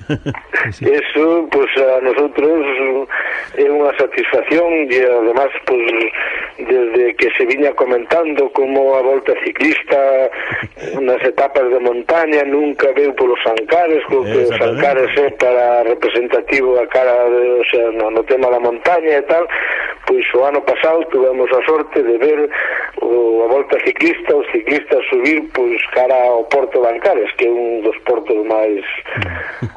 sí, sí. Eso, pues, a nosotros eh, é unha satisfacción e, además, pues, desde que se viña comentando como a volta ciclista nas etapas de montaña nunca veu polos Ancares, co que os Ancares é para representativo a cara de, o sea, no, no tema da montaña e tal, pois o ano pasado tuvemos a sorte de ver o, a volta ciclista, os ciclistas subir pois cara ao Porto de Ancares, que é un dos portos máis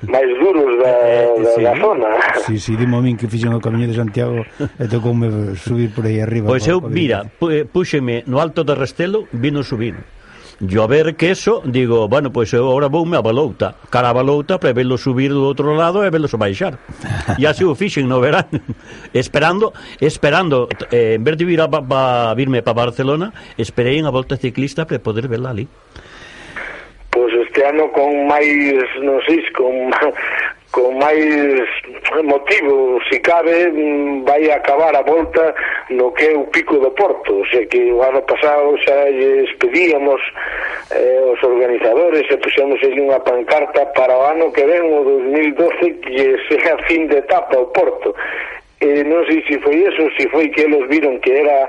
máis duros da, eh, eh, da, sí, da zona. Si, sí, si, sí, dimo a min que fixen o camiño de Santiago e tocoume subir por aí arriba. Pois eu, mira, eh, púxeme no alto do Restelo, vino subir. Yo a ver que eso, digo, bueno, pois pues eu agora voume a Balouta, cara a Balouta para verlo subir do outro lado e velo baixar. E así o fixen no verán, esperando, esperando, eh, en vez de vir a, pa, virme para Barcelona, esperei unha volta ciclista para poder verla ali este ano con máis, non sei, con con máis motivo, se cabe, mm, vai acabar a volta no que é o pico do Porto, xa que o ano pasado xa lles pedíamos eh, os organizadores e puxemos unha pancarta para o ano que ven o 2012 que sea fin de etapa o Porto eh, non sei se foi eso, se foi que eles viron que era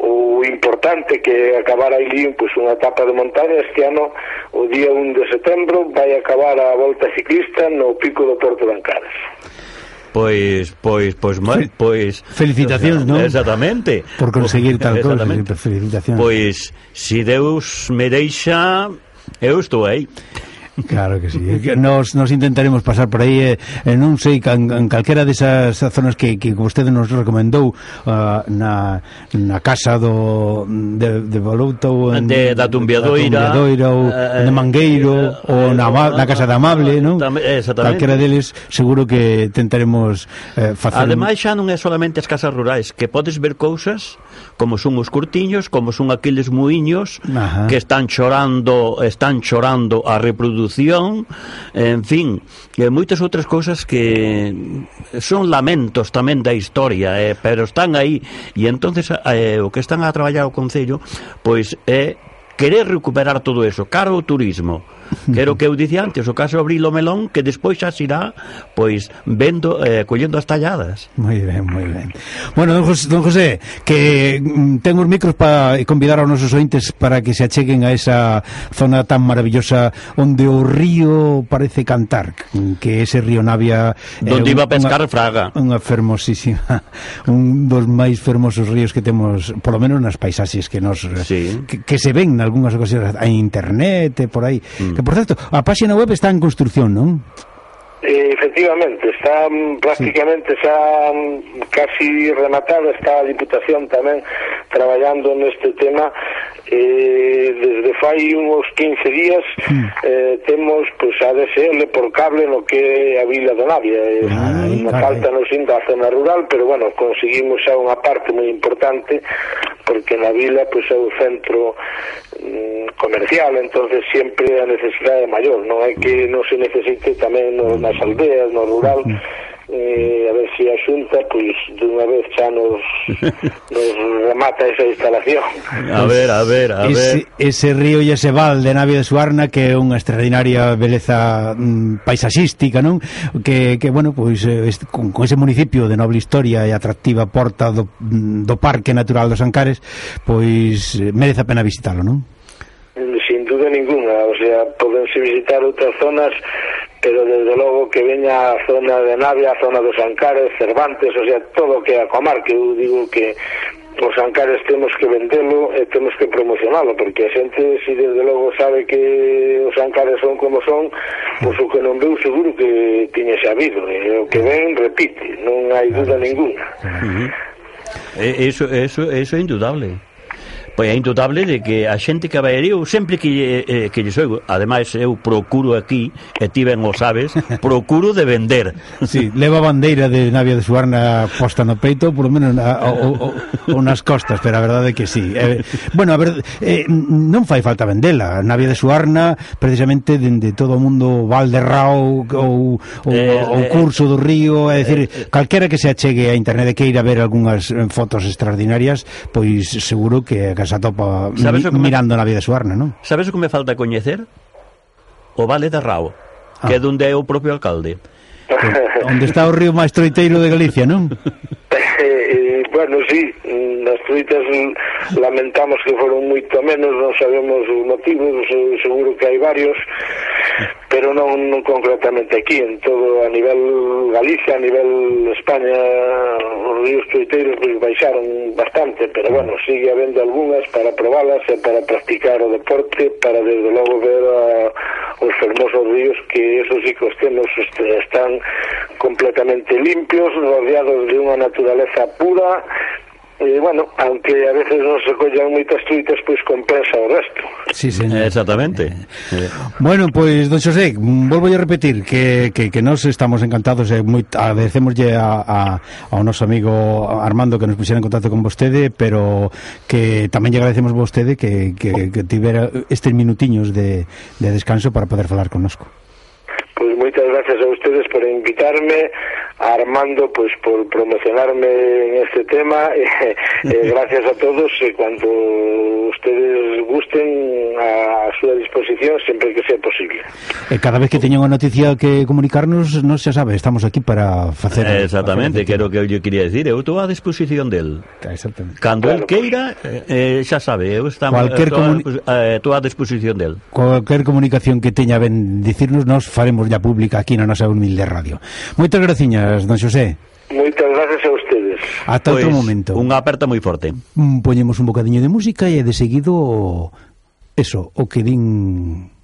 o importante que acabara aí pues, pois, unha etapa de montaña este ano o día 1 de setembro vai acabar a volta ciclista no pico do Porto de Ancares Pois, pois, pois, pois... pois Felicitacións, non? Exactamente. Por conseguir tal cosa, felicitacións Pois, se si Deus me deixa Eu estou aí. Claro que sí. Nos, nos intentaremos pasar por aí eh, eh non sei en, en calquera desas zonas que, que vostede nos recomendou uh, na, na casa do de, de Balouta ou en, de, da Tumbiadoira, da Tumbiadoira ou eh, eh de Mangueiro eh, eh ou na, na Casa da Amable, non? Calquera deles seguro que tentaremos eh, facer Ademais xa non é solamente as casas rurais, que podes ver cousas como son os curtiños, como son aqueles muiños Ajá. que están chorando, están chorando a reprodución, en fin, e moitas outras cousas que son lamentos tamén da historia, eh, pero están aí e entonces eh, o que están a traballar o concello, pois é eh, querer recuperar todo eso, caro o turismo, Que era o que eu dicía antes, o caso abrir o melón que despois xa irá pois vendo eh, collendo as talladas. Moi ben, moi ben. Bueno, don José, don José que mm, ten os micros para convidar aos nosos ointes para que se acheguen a esa zona tan maravillosa onde o río parece cantar, que ese río Navia Donde iba a pescar unha, Fraga. Unha fermosísima, un dos máis fermosos ríos que temos, polo menos nas paisaxes que nos sí. que, que se ven en algunhas ocasións a internet e por aí. Mm. Que, por certo, a páxina web está en construcción, non? Eh, Efectivamente, está mm, prácticamente xa mm, casi rematada, está a Diputación tamén traballando neste tema. Eh, desde fai uns 15 días eh, temos pues, a DSL por cable no que é a Vila de Navia. Eh, ah, Ay, falta nos inda a zona rural pero bueno, conseguimos xa unha parte moi importante porque na vila pues, é un centro mm, comercial entonces sempre a necesidade é maior. Non é que non se necesite tamén no, nas nas aldeas, no rural, eh, a ver se si a Xunta, pois, dunha vez xa nos, nos remata esa instalación. A ver, a ver, a ese, ver... Ese río e ese val de Navia de Suarna que é unha extraordinaria beleza mm, paisaxística, non? Que, que bueno, pois, eh, este, con, con ese municipio de noble historia e atractiva porta do, mm, do Parque Natural dos Ancares, pois eh, merece a pena visitalo, non? Sin duda ninguna, o sea, podense visitar outras zonas pero desde logo que veña a zona de Navia, a zona dos Ancares, Cervantes, o sea, todo que é a comarca, eu digo que os Ancares temos que vendelo e temos que promocionalo, porque a xente, si desde logo sabe que os Ancares son como son, pois o que non veu seguro que tiña sabido, e o que ven repite, non hai duda ninguna. Uh -huh. Eso, eso, eso é indudable. Pois é indudable de que a xente que vai eu sempre que, eh, eh que lle soigo, ademais eu procuro aquí, e ti ben o sabes, procuro de vender. Sí, leva bandeira de Navia de Suarna posta no peito, por lo menos na, o, o, o nas costas, pero a verdade é que sí. Eh, bueno, a ver, eh, non fai falta vendela, Navia de Suarna precisamente dende todo o mundo Valderrao ou, ou eh, o eh, curso do río, é eh, dicir, eh, calquera que se achegue a internet e queira ver algunhas fotos extraordinarias, pois seguro que a se atopa mi, mirando me, na vida suarna, non? Sabes o que me falta coñecer? O Vale de Rao, ah. que é donde é o propio alcalde. Onde está o río máis troiteiro de Galicia, non? bueno, sí, nas truitas lamentamos que foron moito menos, non sabemos os motivos, seguro que hai varios, pero non, non concretamente aquí, en todo a nivel Galicia, a nivel España, os ríos truiteiros pues, baixaron bastante, pero bueno, sigue habendo algunhas para probalas e para practicar o deporte, para desde logo ver a, os fermosos ríos que esos sí que os temos están completamente limpios, rodeados de unha naturaleza pura, eh, bueno, aunque a veces nos recollan moitas truitas, pois compensa o resto. Sí, señor. Exactamente. Eh. Bueno, pois, don Xosé, volvo a repetir que, que, que nos estamos encantados e moi, agradecemoslle a, a, ao noso amigo Armando que nos puxera en contacto con vostede, pero que tamén lle agradecemos vostede que, que, que tivera estes minutiños de, de descanso para poder falar connosco. Pois moitas gracias a ustedes por invitarme a Armando pues por promocionarme en este tema. Eh, gracias a todos. Eh, cuando ustedes gusten disposición sempre que sea posible. E cada vez que teñen unha noticia que comunicarnos, non se sabe, estamos aquí para facer... Eh, exactamente, que era o que eu quería decir, eu estou a disposición del. Ah, exactamente. Cando claro, el pois. queira, pues... eh, xa sabe, eu estamos Cualquier comuni... eh, a disposición del. Cualquier comunicación que teña ben dicirnos, nos faremos ya pública aquí na nosa humilde radio. Moitas graciñas, don Xosé. Moitas gracias a ustedes. Ata pues, outro pois, momento. Unha aperta moi forte. Mm, poñemos un bocadiño de música e de seguido eso, o que din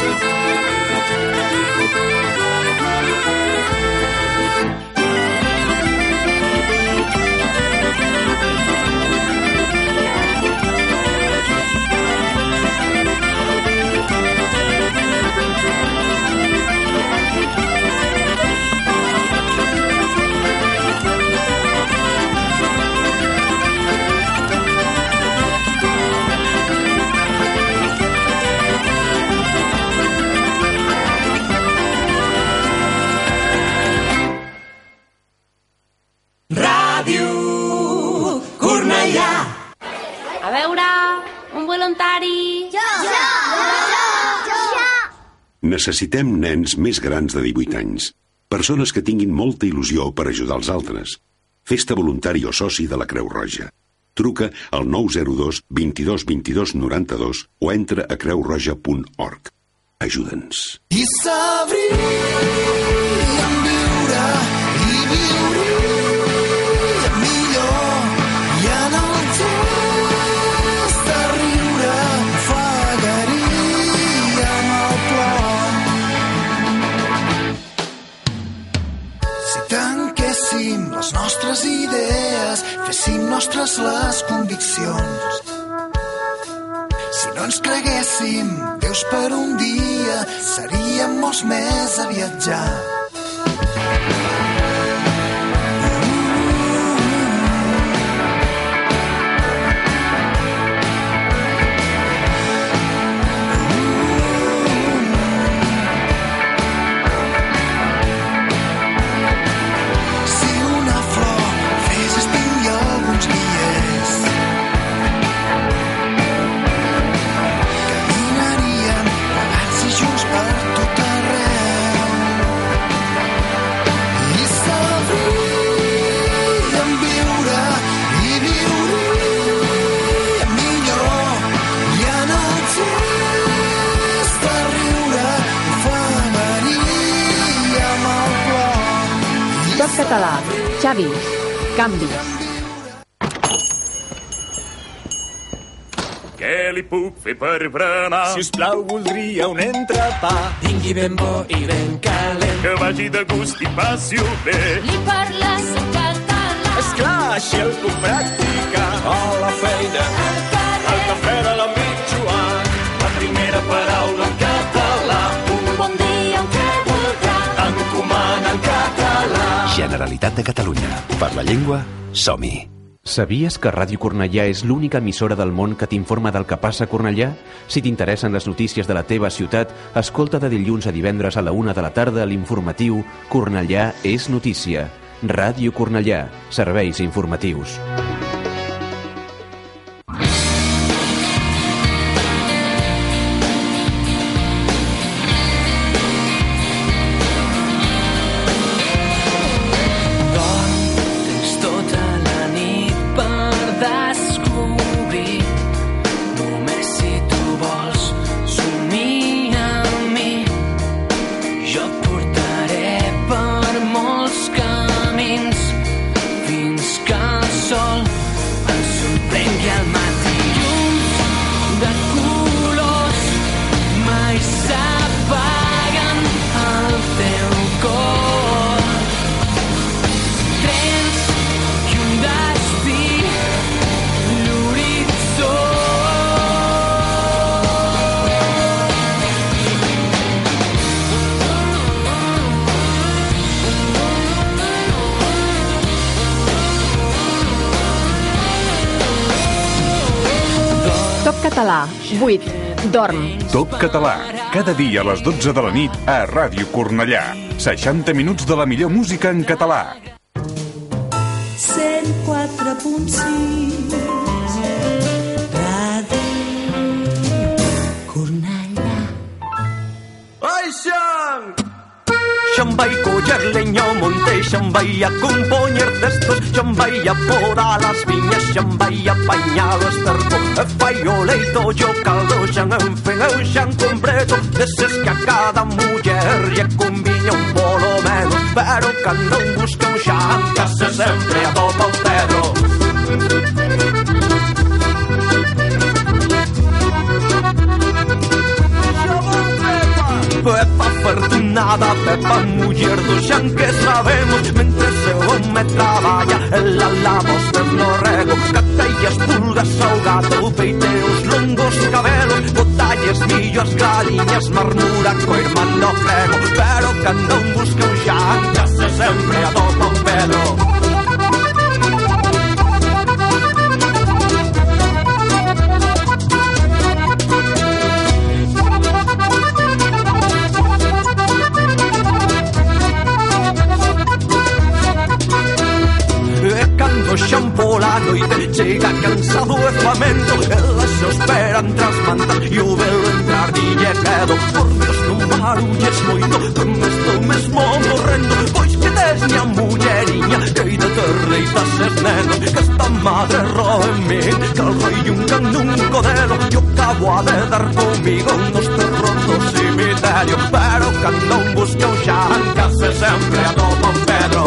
Thank you. Necessitem nens més grans de 18 anys. Persones que tinguin molta il·lusió per ajudar els altres. Festa voluntari o soci de la Creu Roja. Truca al 902 22 22 92 o entra a creurroja.org. Ajuda'ns. I sabríem viure i viuríem nostres les conviccions, si no ens creguéssim Déus per un dia, seríem molts més a viatjar. Català. Xavis. Canvis. Què li puc fer per berenar? Si us plau, voldria un entrepà. Vingui ben bo i ben calent. Que vagi de gust i passi-ho bé. Li parles en català. Esclar, així el puc practicar. A la feina, Al carrer. al cafè de l'amic Generalitat de Catalunya. Per la llengua, som-hi. Sabies que Ràdio Cornellà és l'única emissora del món que t'informa del que passa a Cornellà? Si t'interessen les notícies de la teva ciutat, escolta de dilluns a divendres a la una de la tarda l'informatiu Cornellà és notícia. Ràdio Cornellà, serveis informatius. Català, cada dia a les 12 de la nit a Ràdio Cornellà. 60 minuts de la millor música en català. 104.6 vai coller leño monte Xan vai a compoñer destos Xan vai a por las viñas Xan vai o esterco E fai o leito e o caldo Xan enfeneu, xan completo Deses que a cada muller Lle conviña un polo menos Pero cando busca un xan Case sempre atopa un pedro Pepa afortunada, Pepa muller do xan que sabemos Mentre se home traballa, ela lava os pés no rego Catellas, pulgas ao gato, peite longos cabelos Botalles millo as galiñas, marmura co irmán no frego Pero cando un busca un xan, case sempre atopa un pelo. estar comigo nos terros do cemiterio Pero cando busca un xarán case sempre a un Pedro.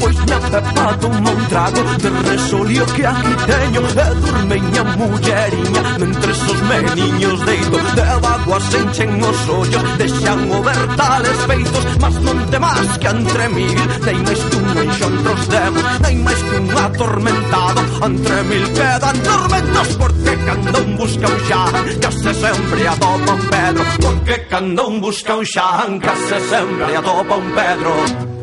Pois me apepato un trago de resolio que aquí teño eh, meña mulleriña Mentre os meniños deito de vaguas enchen os ollos Deixan o ver tales feitos Mas non temas que entre mil Nei máis que un enxontro os demos Nei máis que un atormentado Entre mil quedan tormentos Porque cando un busca un xa Case sempre atopa un pedro Porque cando un busca un xan Case sempre atopa un pedro.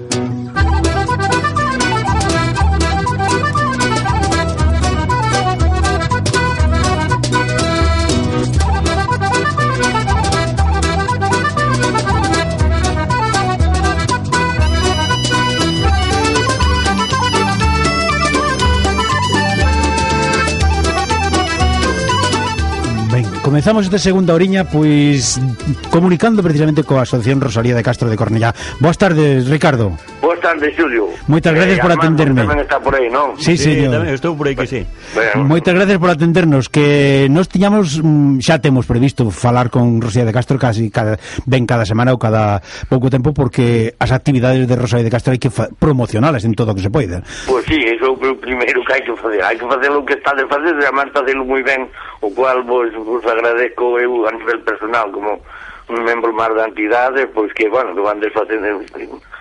Comezamos esta segunda oriña pois comunicando precisamente coa Asociación Rosalía de Castro de Cornellá. Boas tardes, Ricardo. Boas tardes, Xulio. Moitas gracias eh, por Armando atenderme. Tamén está por aí, non? Sí, sí, sí tamén estou por aí que sí. Bueno. Moitas gracias por atendernos, que nos tiñamos mm, xa temos previsto falar con Rosalía de Castro casi cada ben cada semana ou cada pouco tempo porque as actividades de Rosalía de Castro hai que promocionalas en todo o que se poida. Pois pues sí, iso é o primeiro que hai que facer. Hai que facer o que está de facer, e además facelo moi ben, o cual pois, vos, vos agradezco eu a nivel personal como un membro máis da entidade, pois que, bueno, que van desfacendo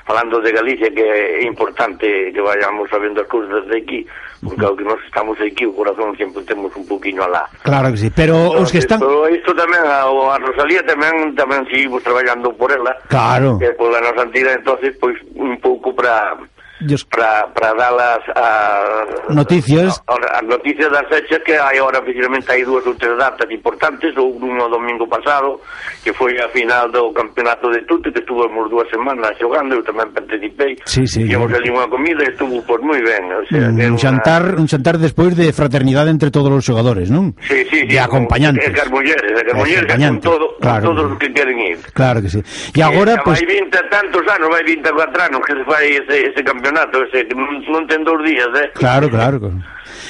falando de Galicia que é importante que vayamos sabendo as cousas de aquí, porque ao que nós estamos aquí o corazón sempre temos un poquinho alá. Claro que sí, pero Entonces, os que están Pero isto tamén a, a Rosalía tamén tamén seguimos traballando por ela. Claro. Que pola nosa entidade, entonces pois un pouco para Dios. para, para dar as, noticias as noticias das fechas que hai ahora precisamente hai dúas ou tres datas importantes ou unha domingo pasado que foi a final do campeonato de Tute que estuvemos dúas semanas xogando eu tamén participei sí, sí, íamos ali unha comida e estuvo por moi ben o sea, un, un xantar una... un xantar despois de fraternidade entre todos os xogadores non? Sí, sí, sí, e acompañantes. e as mulleres, e as mulleres con, todo, claro, con todos os que queren ir. Claro que sí. E agora e, pues... vai 20 tantos anos vai 24 anos que se fai ese, ese campeonato campeonato, dos días, ¿eh? Claro, claro.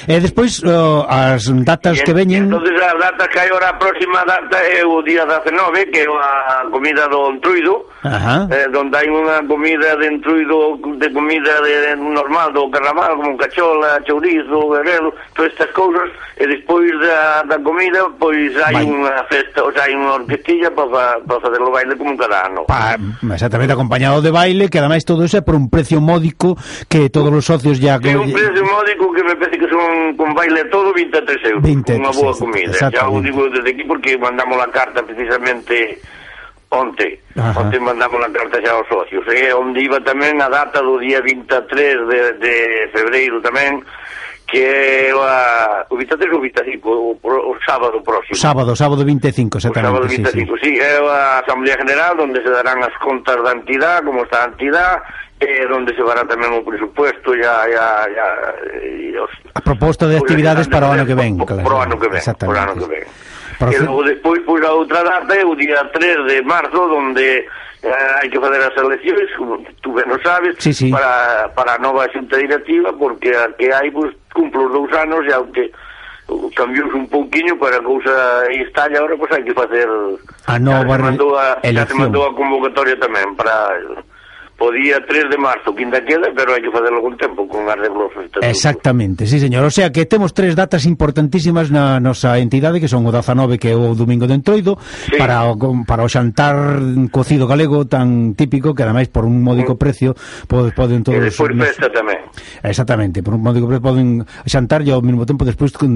E despois uh, as datas e, que veñen... Entonces a data que hai ora a próxima data é o día 19, que é a comida do entruido, Ajá. eh, donde hai unha comida de entruido, de comida de, normal, do carnaval, como cachola, chourizo, guerrero, todas estas cousas, e despois da, da comida, pois hai unha festa, ou sea, hai unha orquestilla para pa, facer fazer o baile como cada ano. Pa, exactamente, acompañado de baile, que ademais todo iso é por un precio módico que todos os socios ya... Que, un precio módico que me parece que son con, con baile todo 23 euros, 20, unha boa sí, comida. Xa o digo desde aquí porque mandamos a carta precisamente onte. Ajá. Onte mandamos a carta xa aos socios. Eh. E onde iba tamén a data do día 23 de, de febreiro tamén, que é a, o 23 ou o 25, o, o sábado próximo. Sábado, sábado 25, exactamente. O sábado 25, sí, sí. sí, é a Asamblea General, onde se darán as contas da entidade, como está a entidade, eh, onde se fará tamén o presupuesto ya, ya, ya, eh, e os, a proposta de actividades para o ano que ven claro, para o ano que ven, ano que ven. Profe... E logo despois, pois, a outra data é o día 3 de marzo, onde eh, hai que fazer as eleccións, como tú ben o sabes, sí, sí. Para, para a nova xunta directiva, porque a que hai, pois, cumplo dous anos, e aunque cambiou un pouquiño para a cousa installe agora, pois hai que facer... A nova... Ya se mandou a, elección. se mandou a convocatoria tamén para podía 3 de marzo, quinta queda, pero hai que facerlo con tempo, con arreglo. de. Exactamente, sí señor. O sea que temos tres datas importantísimas na nosa entidade, que son o 19, que é o domingo de Entroido, sí. para, o, para o xantar cocido galego tan típico, que ademais por un módico mm. precio poden, poden todos... E despois nos... festa tamén. Exactamente, por un módico precio poden xantar e ao mesmo tempo despois con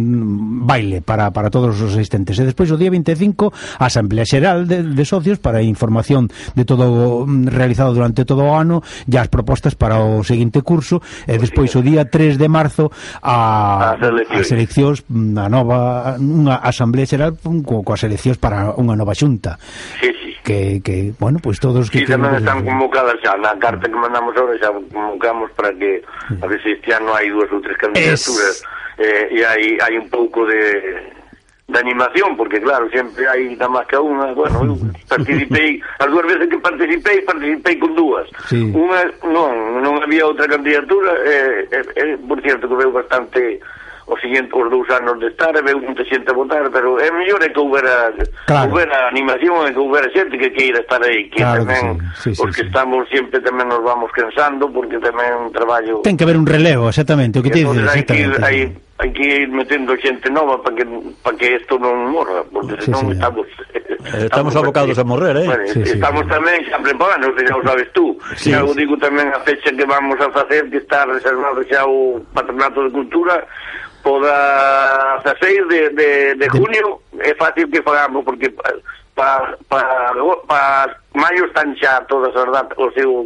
baile para, para todos os asistentes. E despois o día 25, Asamblea Xeral de, de Socios para información de todo mm, realizado durante todo o ano e as propostas para o seguinte curso e despois o día 3 de marzo a, as eleccións mm, a nova unha asamblea xeral co, coas eleccións para unha nova xunta. Sí, sí. Que, que, bueno, pois todos todos que sí, tamén están convocadas xa, na carta que mandamos ahora xa convocamos para que a ver se este ano hai dúas ou tres candidaturas. Es... eh, e hai, hai un pouco de de animación, porque claro, sempre hai nada máis que unha, bueno, eu participei, as dúas veces que participei, participei con dúas. Sí. Unha, non, non había outra candidatura, e, eh, eh, por cierto, que veu bastante o seguinte os dous anos de estar, e veu muita xente a votar, pero é mellor é que houbera, claro. houbera animación, é que houbera xente que queira estar aí, que claro tamén, que sí. Sí, sí, os que sí. estamos sempre tamén nos vamos cansando, porque tamén un traballo... Ten que haber un relevo, exactamente, o que, que te dices, exactamente. Hai, hai hai que ir metendo xente nova para que para que isto non morra, porque sí, senón sí, estamos eh, estamos abocados a morrer, eh. Bueno, sí, estamos sí, tamén xa preparando, xa o sabes tú. Sí, xa o digo tamén a fecha que vamos a facer que está reservado xa o Patronato de Cultura poda 16 de, de, de junio. É fácil que fagamos porque para, para, para maio están xa todas as datas o seu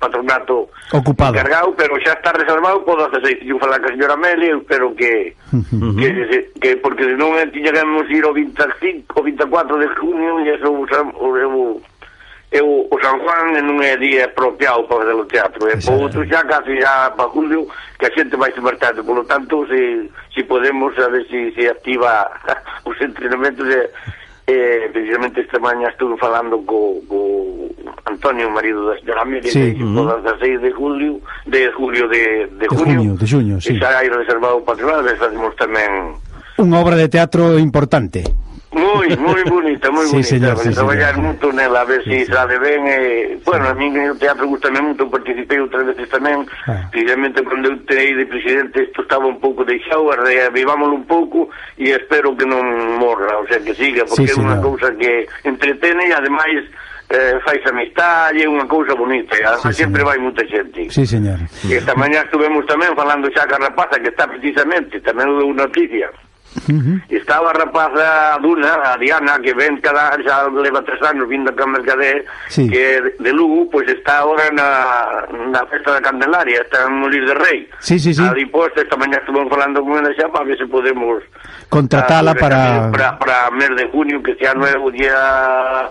patronato ocupado. encargado, pero xa está reservado podo hacer seis, eu falar que a señora Meli pero que, que, que, que porque senón tiñamos ir o 25 o 24 de junio e eso o, o, o, eu, o San Juan non é día apropiado para fazer o teatro e po outro xa casi xa para julio que a xente vai se mercado polo tanto se, se podemos a ver se, se activa os entrenamentos e eh, precisamente esta mañá estuve falando co, co Antonio, marido da señora Miriam, sí, uh -huh. das 6 de julio, de julio de, de, de junio, junio, de junio, sí. e xa hai reservado o patrimonio, e facemos tamén... Unha obra de teatro importante. Moi, moi bonita, moi sí, bonita. Señor, sí, traballar señor. moito nela, a ver se sí, si sale ben. Eh, e, bueno, a mí o teatro gusta moito, participei outras veces tamén. Ah. Precisamente, cando eu terei de presidente, isto estaba un pouco deixado, reavivámoslo un pouco e espero que non morra, o sea, que siga, porque sí, é unha cousa que entretene e, ademais, eh, fais amistade, é unha cousa bonita, e además sí, sempre vai moita xente. Sí, señor. E esta mañá estuvemos tamén falando xa ca rapaza que está precisamente, tamén unha noticia. Estaba a rapaza Duna, a Diana, que ven cada xa leva tres anos vindo a Mercadé, Sí. que de Lugo, pois está ahora na, na festa da Candelaria, está en Molir de Rei. Sí, sí, sí. Ali posta, esta mañá estuvemos falando con ela xa para ver se podemos Contratala ah, para... para para mes de junio, que xa non é o día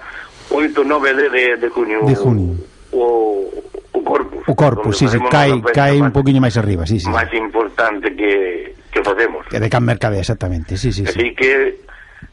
8 9 de, de, de junio. De junio. o, o corpus. O corpus, sí, sí, cai, cai un poquinho máis arriba, sí, sí. Máis importante que, que facemos. Que de Can Mercadé, exactamente, sí, sí, Así sí. Así que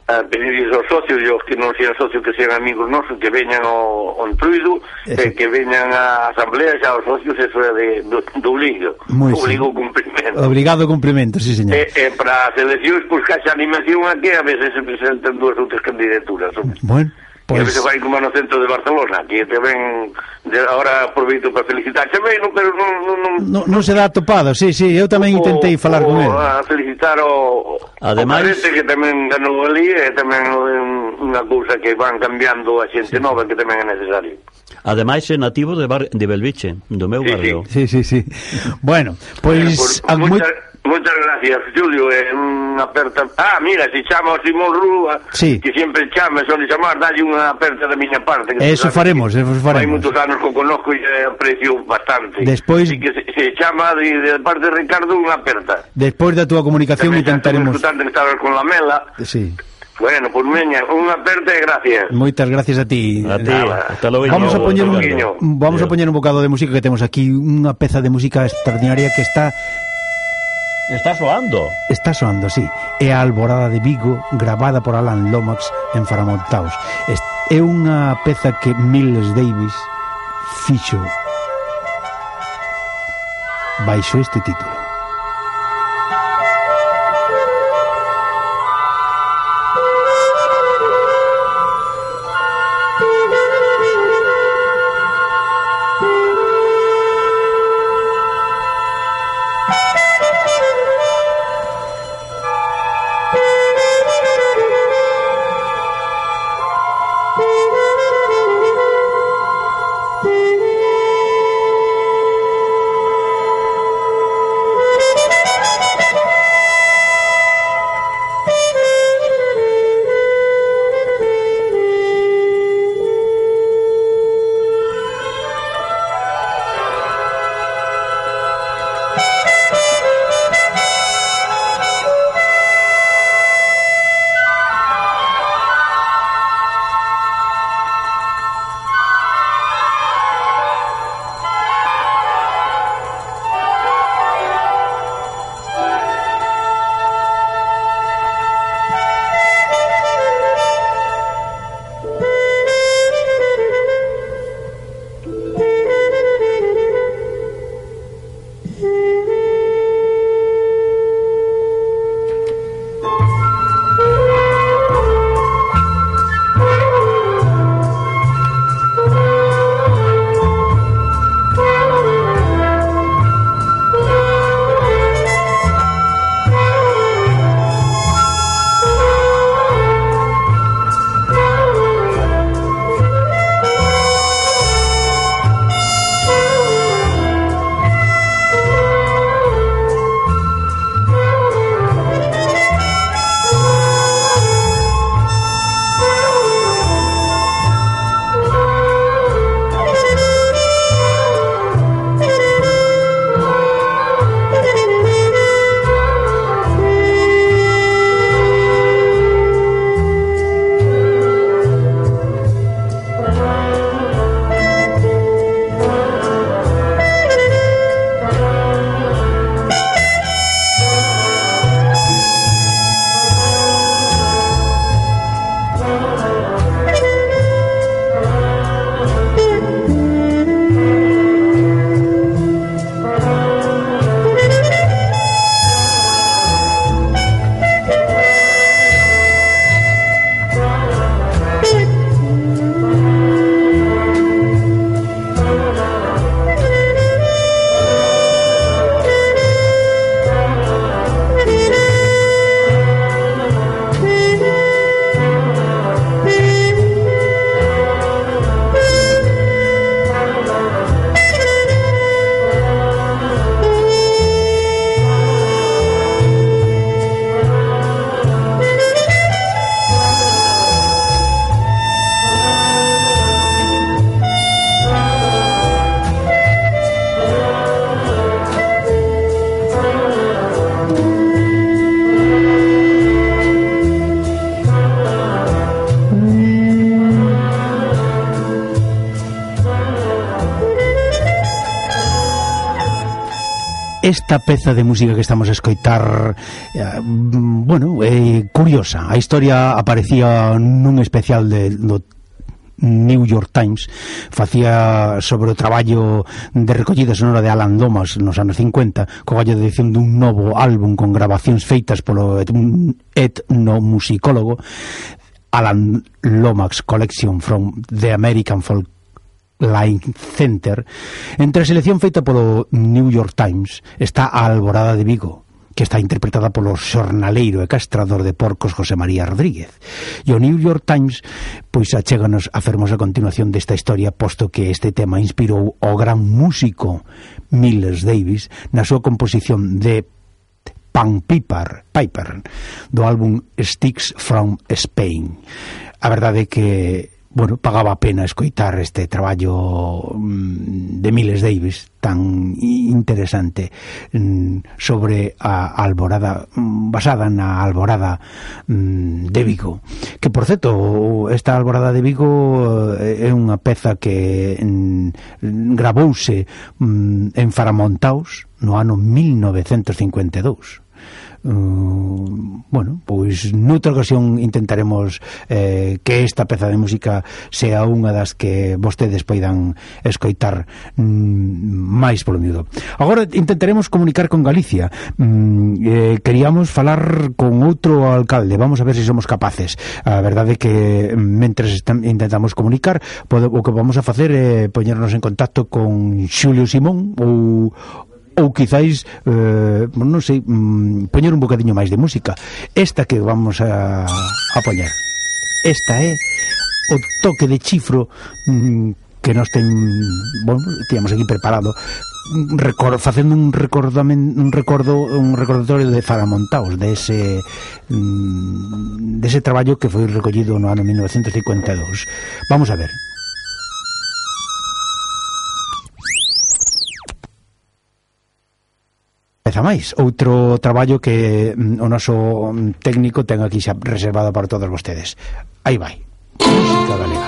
a pedirles aos socios e aos que non sean socios que sean amigos nosos que veñan ao, ao entruido e eh, que veñan á asamblea xa aos socios eso é de, do, do obligo Muy obligo sí. cumprimento obrigado cumprimento, sí señor e, e para as eleccións pois pues, caixa animación aquí, a veces se presentan dúas outras candidaturas bueno Pois... Pues... Vai como no centro de Barcelona, que tamén de, ahora aproveito para felicitar tamén, non, pero non... Non, non, no, non se dá atopado, sí, sí, eu tamén o, intentei falar o, con ele. A felicitar o, Ademais... o que tamén ganou ali, e tamén unha cousa que van cambiando a xente sí. nova, que tamén é necesario. Ademais é nativo de, bar, de Belviche, do meu sí, barrio. Sí, sí, sí. bueno, pois... Eh, a pues, moitas, Muchas gracias, Julio. É unha aperta... Ah, mira, se chama o Simón Rúa, sí. que sempre chama, son de chamar, dalle unha aperta da miña parte. Que eso faremos, que, eso faremos. Hai moitos anos que conozco e aprecio bastante. Despois... Así que se, se chama de, de parte de Ricardo unha aperta. Despois da túa comunicación Tamén intentaremos... Tamén estabas con la mela. Sí. Bueno, pues meña, unha aperta e gracias. Moitas gracias a ti. A ti. Nada. Hasta logo. Vamos a poñer un, vamos a poñer un bocado de música que temos aquí, unha peza de música extraordinaria que está Está soando. Está soando, sí. É a Alborada de Vigo, gravada por Alan Lomax en Faramontaus. É unha peza que Miles Davis fixo baixo este título. esta peza de música que estamos a escoitar eh, bueno, eh, curiosa. A historia aparecía nun especial de, do New York Times. Facía sobre o traballo de recollida sonora de Alan Domas nos anos 50 co gallo de edición dun novo álbum con grabacións feitas polo etnomusicólogo Alan Lomax Collection from the American Folk Line Center, entre a selección feita polo New York Times está a Alborada de Vigo, que está interpretada polo xornaleiro e castrador de porcos José María Rodríguez. E o New York Times pois achéganos a fermosa continuación desta historia posto que este tema inspirou o gran músico Miles Davis na súa composición de Pan Piper, Piper do álbum Sticks from Spain. A verdade é que bueno, pagaba a pena escoitar este traballo mm, de Miles Davis tan interesante mm, sobre a alborada mm, basada na alborada de Vigo. Que por certo esta alborada de Vigo eh, é unha peza que grabouse en Faramontaus no ano 1952 Uh, bueno, pois noutra ocasión intentaremos eh, que esta peza de música sea unha das que vostedes poidan escoitar mm, máis polo miúdo. Agora intentaremos comunicar con Galicia. Mm, eh, queríamos falar con outro alcalde. Vamos a ver se si somos capaces. A verdade é que mm, mentres intentamos comunicar, pode, o que vamos a facer é eh, poñernos en contacto con Xulio Simón ou ou quizáis eh, non sei, mm, poñer un bocadiño máis de música. Esta que vamos a, a poñer. Esta é o toque de chifro mm, que nos ten, bon, teníamos aquí preparado mm, record, facendo un recordamen, un recordo un recordatorio de Faramontaos de ese mm, de ese traballo que foi recollido no ano 1952 vamos a ver peza máis. Outro traballo que mm, o noso mm, técnico ten aquí xa reservado para todos vostedes. Aí vai. Música galega.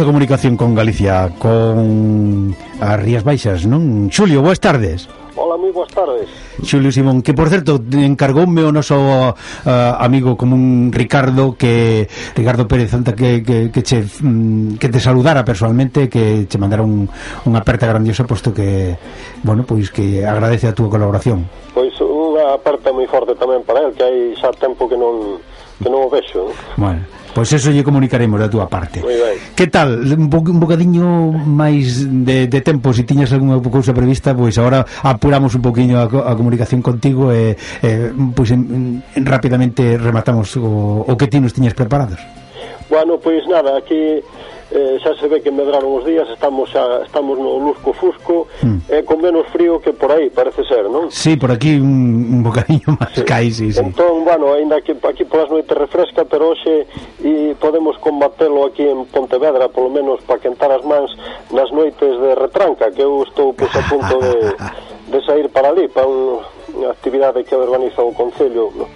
a comunicación con Galicia, con as Rías Baixas, non? Xulio, boas tardes. Hola, moi boas tardes. Xulio Simón, que por certo encargoume o noso uh, amigo común Ricardo que Ricardo Pérez Santa que que que che mm, que te saludara personalmente, que che mandara un, unha aperta grandiosa posto que bueno, pois que agradece a túa colaboración. Pois unha aperta moi forte tamén para el, que hai xa tempo que non que non o vexo. Bueno. Pois eso lle comunicaremos da túa parte. Que tal? Un, bo, un bocadiño máis de, de tempo, se si tiñas algunha cousa prevista, pois agora apuramos un poquinho a, a comunicación contigo e, e pois en, en, rapidamente rematamos o, o que ti nos tiñas preparados. Bueno, pois nada, que eh, xa se ve que medraron os días, estamos xa estamos no lusco fusco, mm. eh, con menos frío que por aí, parece ser, non? Sí, por aquí un, un bocadinho máis sí. cai, sí, sí. Entón, bueno, aínda que aquí polas noites refresca, pero hoxe e podemos combatelo aquí en Pontevedra, polo menos para quentar as mans nas noites de retranca, que eu estou pois a punto de, de sair para ali, para unha actividade que organiza o Concello, non?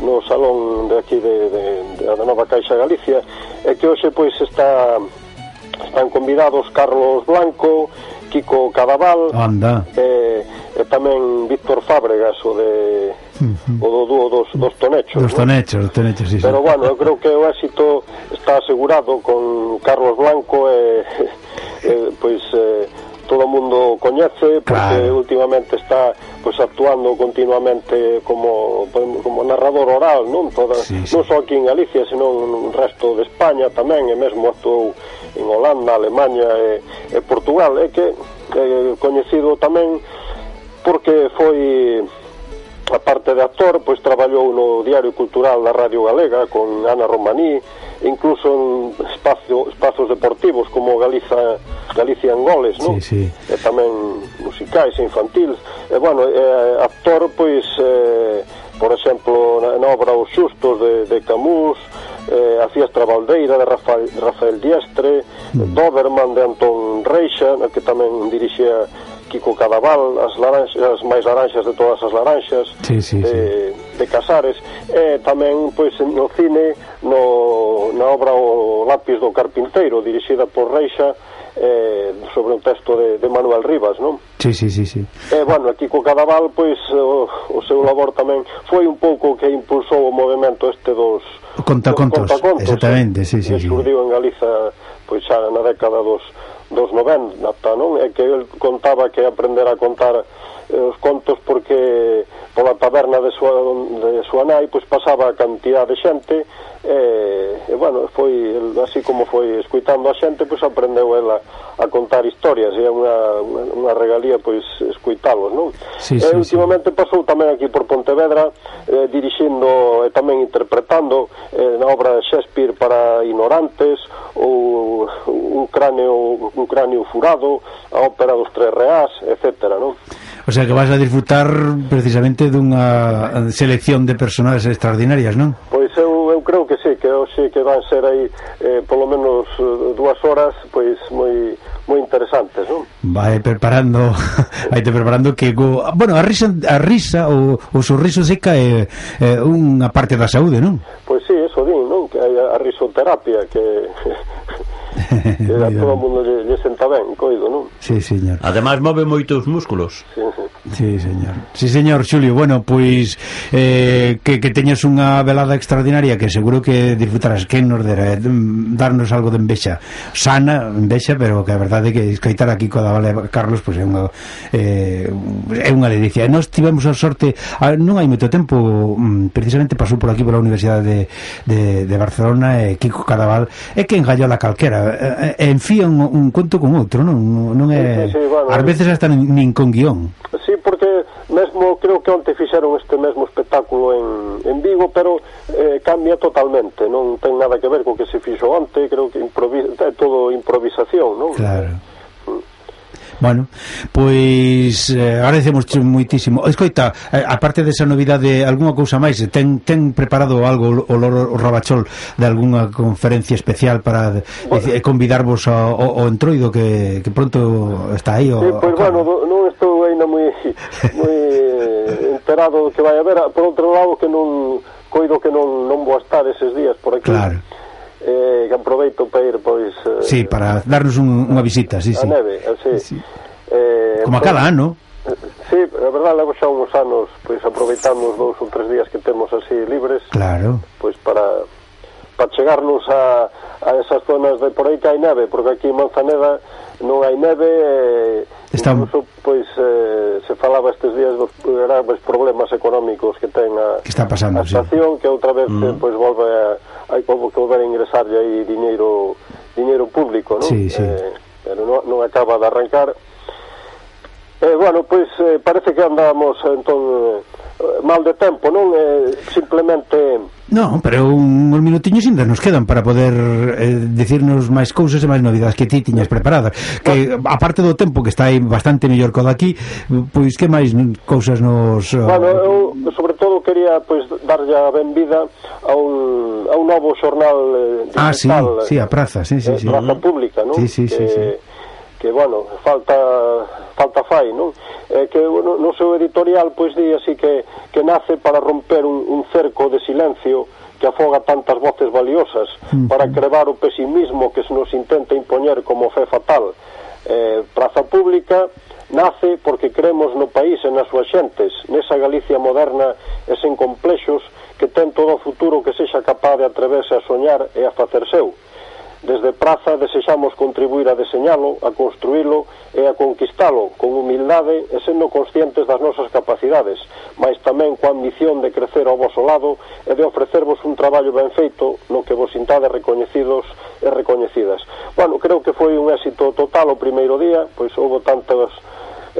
no salón de aquí de, de, de da Nova Caixa Galicia e que hoxe pois está están convidados Carlos Blanco, Kiko Cadaval Anda. E, e tamén Víctor Fábregas o de uh -huh. o do dúo dos, dos tonechos dos tonechos, ¿no? tonechos sí, pero bueno, eu creo que o éxito está asegurado con Carlos Blanco e, e pois eh, todo o mundo coñece porque claro. últimamente está pois pues, actuando continuamente como como narrador oral, non? Toda, sí, sí. non só aquí en Galicia, senón no resto de España tamén, e mesmo actuou en Holanda, Alemanha e, e Portugal, é que é coñecido tamén porque foi a parte de actor, pois traballou no Diario Cultural da Radio Galega con Ana Romaní, incluso en espacio, espazos deportivos como Galiza, Galicia en goles, non? Sí, sí. E tamén musicais e infantiles. E, bueno, eh, actor, pois, eh, por exemplo, na, na obra Os Xustos de, de Camus, eh, a Fiestra Valdeira de Rafael, Rafael Diestre, mm. Doberman de Antón Reixa, na que tamén dirixía Kiko Cadaval, as laranxas, as máis laranxas de todas as laranxas, sí, sí, de, sí. de Casares, e tamén pois no cine, no, na obra O lápis do carpinteiro, dirixida por Reixa, eh, sobre un texto de, de Manuel Rivas, non? Sí, sí, sí, sí. E, eh, bueno, aquí co Cadaval, pois, o, o seu labor tamén foi un pouco que impulsou o movimento este dos... Contacontos, dos contacontos exactamente, sí, sí. Que sí, surdiu sí. en Galiza, pois, xa na década dos, dos 90, non? É que el contaba que aprender a contar eh, os contos porque pola taberna de súa, de súa nai pois pasaba a cantidad de xente e, e bueno, foi así como foi escuitando a xente pois aprendeu ela a contar historias e é unha, unha regalía pois escuitalos, non? Sí, sí, e últimamente sí. pasou tamén aquí por Pontevedra eh, dirixindo e tamén interpretando eh, na obra de Shakespeare para ignorantes ou un cráneo un cráneo furado, a ópera dos tres reás, etcétera, non? O sea que vas a disfrutar precisamente dunha selección de personas extraordinarias, non? Pois eu, eu creo que sí, que hoxe que van ser aí eh, polo menos eh, dúas horas pois moi moi interesantes, non? Vai preparando, vai te preparando que go... bueno, a risa, a risa o, o sorriso seca é, é unha parte da saúde, non? Pois sí, eso din, non? Que hai a risoterapia que Era todo o mundo lle, lle senta ben, coido, non? Sí, señor. Ademais move moitos músculos. Sí, sí. Sí, señor. Sí, señor, Xulio, bueno, pois eh, que, que teñas unha velada extraordinaria que seguro que disfrutarás. Que nos dera, eh, darnos algo de envexa sana, envexa, pero que a verdade é que escoitar aquí coa Vale Carlos pois é unha eh, é unha delicia. E nós tivemos a sorte a, non hai moito tempo mm, precisamente pasou por aquí pola Universidade de, de, de Barcelona e Kiko Cadaval é que engallou a calquera. E, enfía un, un conto con outro non, non é, sí, sí, sí, bueno, ás veces hasta nin, nin con guión mesmo creo que onte fixeron este mesmo espectáculo en, en Vigo, pero eh, cambia totalmente, non ten nada que ver co que se fixo onte, creo que improvisa, é todo improvisación, non? Claro. Mm. Bueno, pois eh, agradecemos moitísimo. Escoita, eh, aparte desa novidade, algunha cousa máis, ten ten preparado algo o, o, o Rabachol de algunha conferencia especial para eh, bueno. eh, convidarvos ao, ao, ao entroido que, que pronto está aí o, Sí, pois pues, bueno, no, moi enterado do que vai haber por outro lado que non coido que non, non vou estar eses días por aquí claro eh, que aproveito para ir pois eh, sí, para darnos un, unha visita sí, a sí. neve, eh, sí. eh, como pois, a cada ano Sí, a verdade, levo xa uns anos pois aproveitamos dous ou tres días que temos así libres claro. pois para para chegarnos a, a esas zonas de por aí que hai neve, porque aquí en Manzaneda non hai neve eh, Está... incluso pois eh, se falaba estes días dos graves problemas económicos que ten a, que está pasando, a estación sí. que outra vez mm. Eh, pois volve a, hai como que volver a ingresarlle aí diñeiro diñeiro público, non? Sí, sí. Eh, pero non, non acaba de arrancar Eh, bueno, pois eh, parece que andamos entón eh, mal de tempo, non? Eh, simplemente No, pero un, uns minutiños ainda nos quedan para poder eh, decirnos máis cousas e máis novidades que ti tiñas preparadas. Que aparte do tempo que está aí bastante mellor co daqui, pois que máis cousas nos eh, Bueno, eu sobre todo quería pois darlle a benvida a un a un novo xornal eh, digital. Ah, sí, sí, a Praza, sí, sí, eh, sí. Praza. Pública, non? Sí, sí, sí, que, sí. sí que, bueno, falta falta fai, non? Eh, que no, no seu editorial, pois, di así que, que nace para romper un, un cerco de silencio que afoga tantas voces valiosas para crevar o pesimismo que se nos intenta impoñer como fe fatal. Eh, Praza Pública nace porque creemos no país e nas súas xentes, nesa Galicia moderna e sen complexos que ten todo o futuro que sexa capaz de atreverse a soñar e a facer seu. Desde Praza desexamos contribuir a deseñalo, a construílo e a conquistalo con humildade e sendo conscientes das nosas capacidades, mas tamén coa ambición de crecer ao vosso lado e de ofrecervos un traballo ben feito no que vos sintade recoñecidos e recoñecidas. Bueno, creo que foi un éxito total o primeiro día, pois houve tantas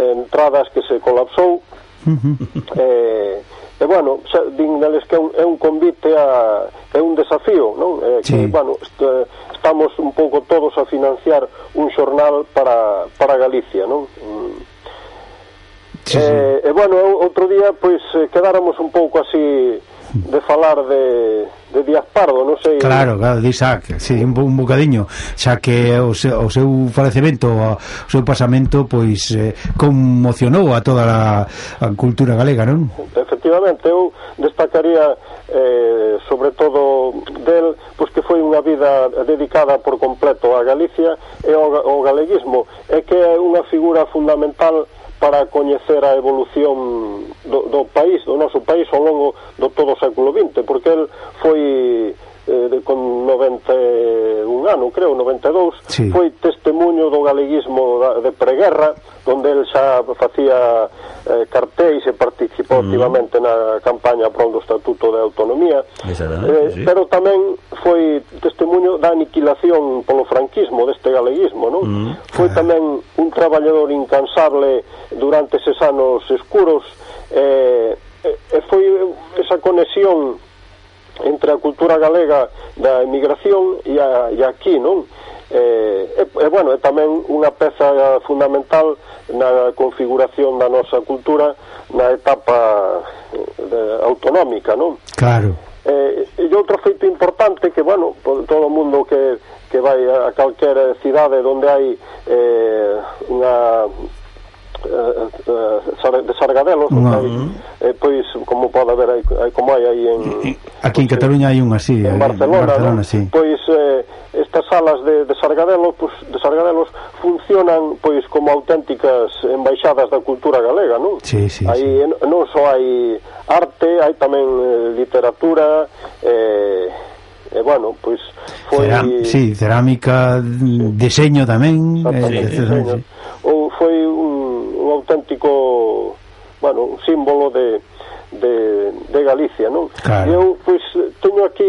eh, entradas que se colapsou, eh, E, bueno, xa, din neles que é un, é un convite a... é un desafío, non? É, que, bueno, est, eh, estamos un pouco todos a financiar un xornal para, para Galicia, non? Sí, sí. E, e, bueno, outro día, pois, eh, quedáramos un pouco así de falar de, de Díaz Pardo, non sei... Claro, claro, de Isaac, sí, un, un bocadiño, xa que o seu, o seu falecemento, o seu pasamento, pois, eh, conmocionou a toda a, a cultura galega, non? Efectivamente, eu destacaría, eh, sobre todo, del, pois que foi unha vida dedicada por completo a Galicia e ao, ao galeguismo, e que é unha figura fundamental para coñecer a evolución do, do país, do noso país ao longo do todo o século XX, porque el foi eh, con 91 ano, creo, 92, sí. foi testemunho do galeguismo da, de preguerra, onde el xa facía eh, cartéis e participou mm. activamente na campaña pro do Estatuto de Autonomía, eh, sí. pero tamén foi testemunho da aniquilación polo franquismo deste galeguismo, non? Mm. Foi ah. tamén un traballador incansable durante eses anos escuros, eh, e eh, foi esa conexión entre a cultura galega da emigración e, a, e aquí, non? E, e, e, bueno, é tamén unha peza fundamental na configuración da nosa cultura na etapa eh, de, autonómica, non? Claro. Eh, e outro feito importante que, bueno, todo o mundo que, que vai a calquera cidade onde hai eh, unha Eh, eh, de Sargadelos, non hai, eh, pois como pode haber hai como hai aí en Aquí en pois, Cataluña hai unha así, en Barcelona, Barcelona ¿no? sí. pois eh, estas salas de, de Sargadelos, pois, de Sargadelos funcionan pois como auténticas embaixadas da cultura galega, non? Sí, sí, aí sí. non só hai arte, hai tamén eh, literatura, eh e bueno, pois foi Ceram, sí, cerámica, sí. diseño tamén, eh, sí, diseño. Sí. ou foi un un auténtico bueno, un símbolo de, de, de Galicia, non? Claro. Eu, pois, teño aquí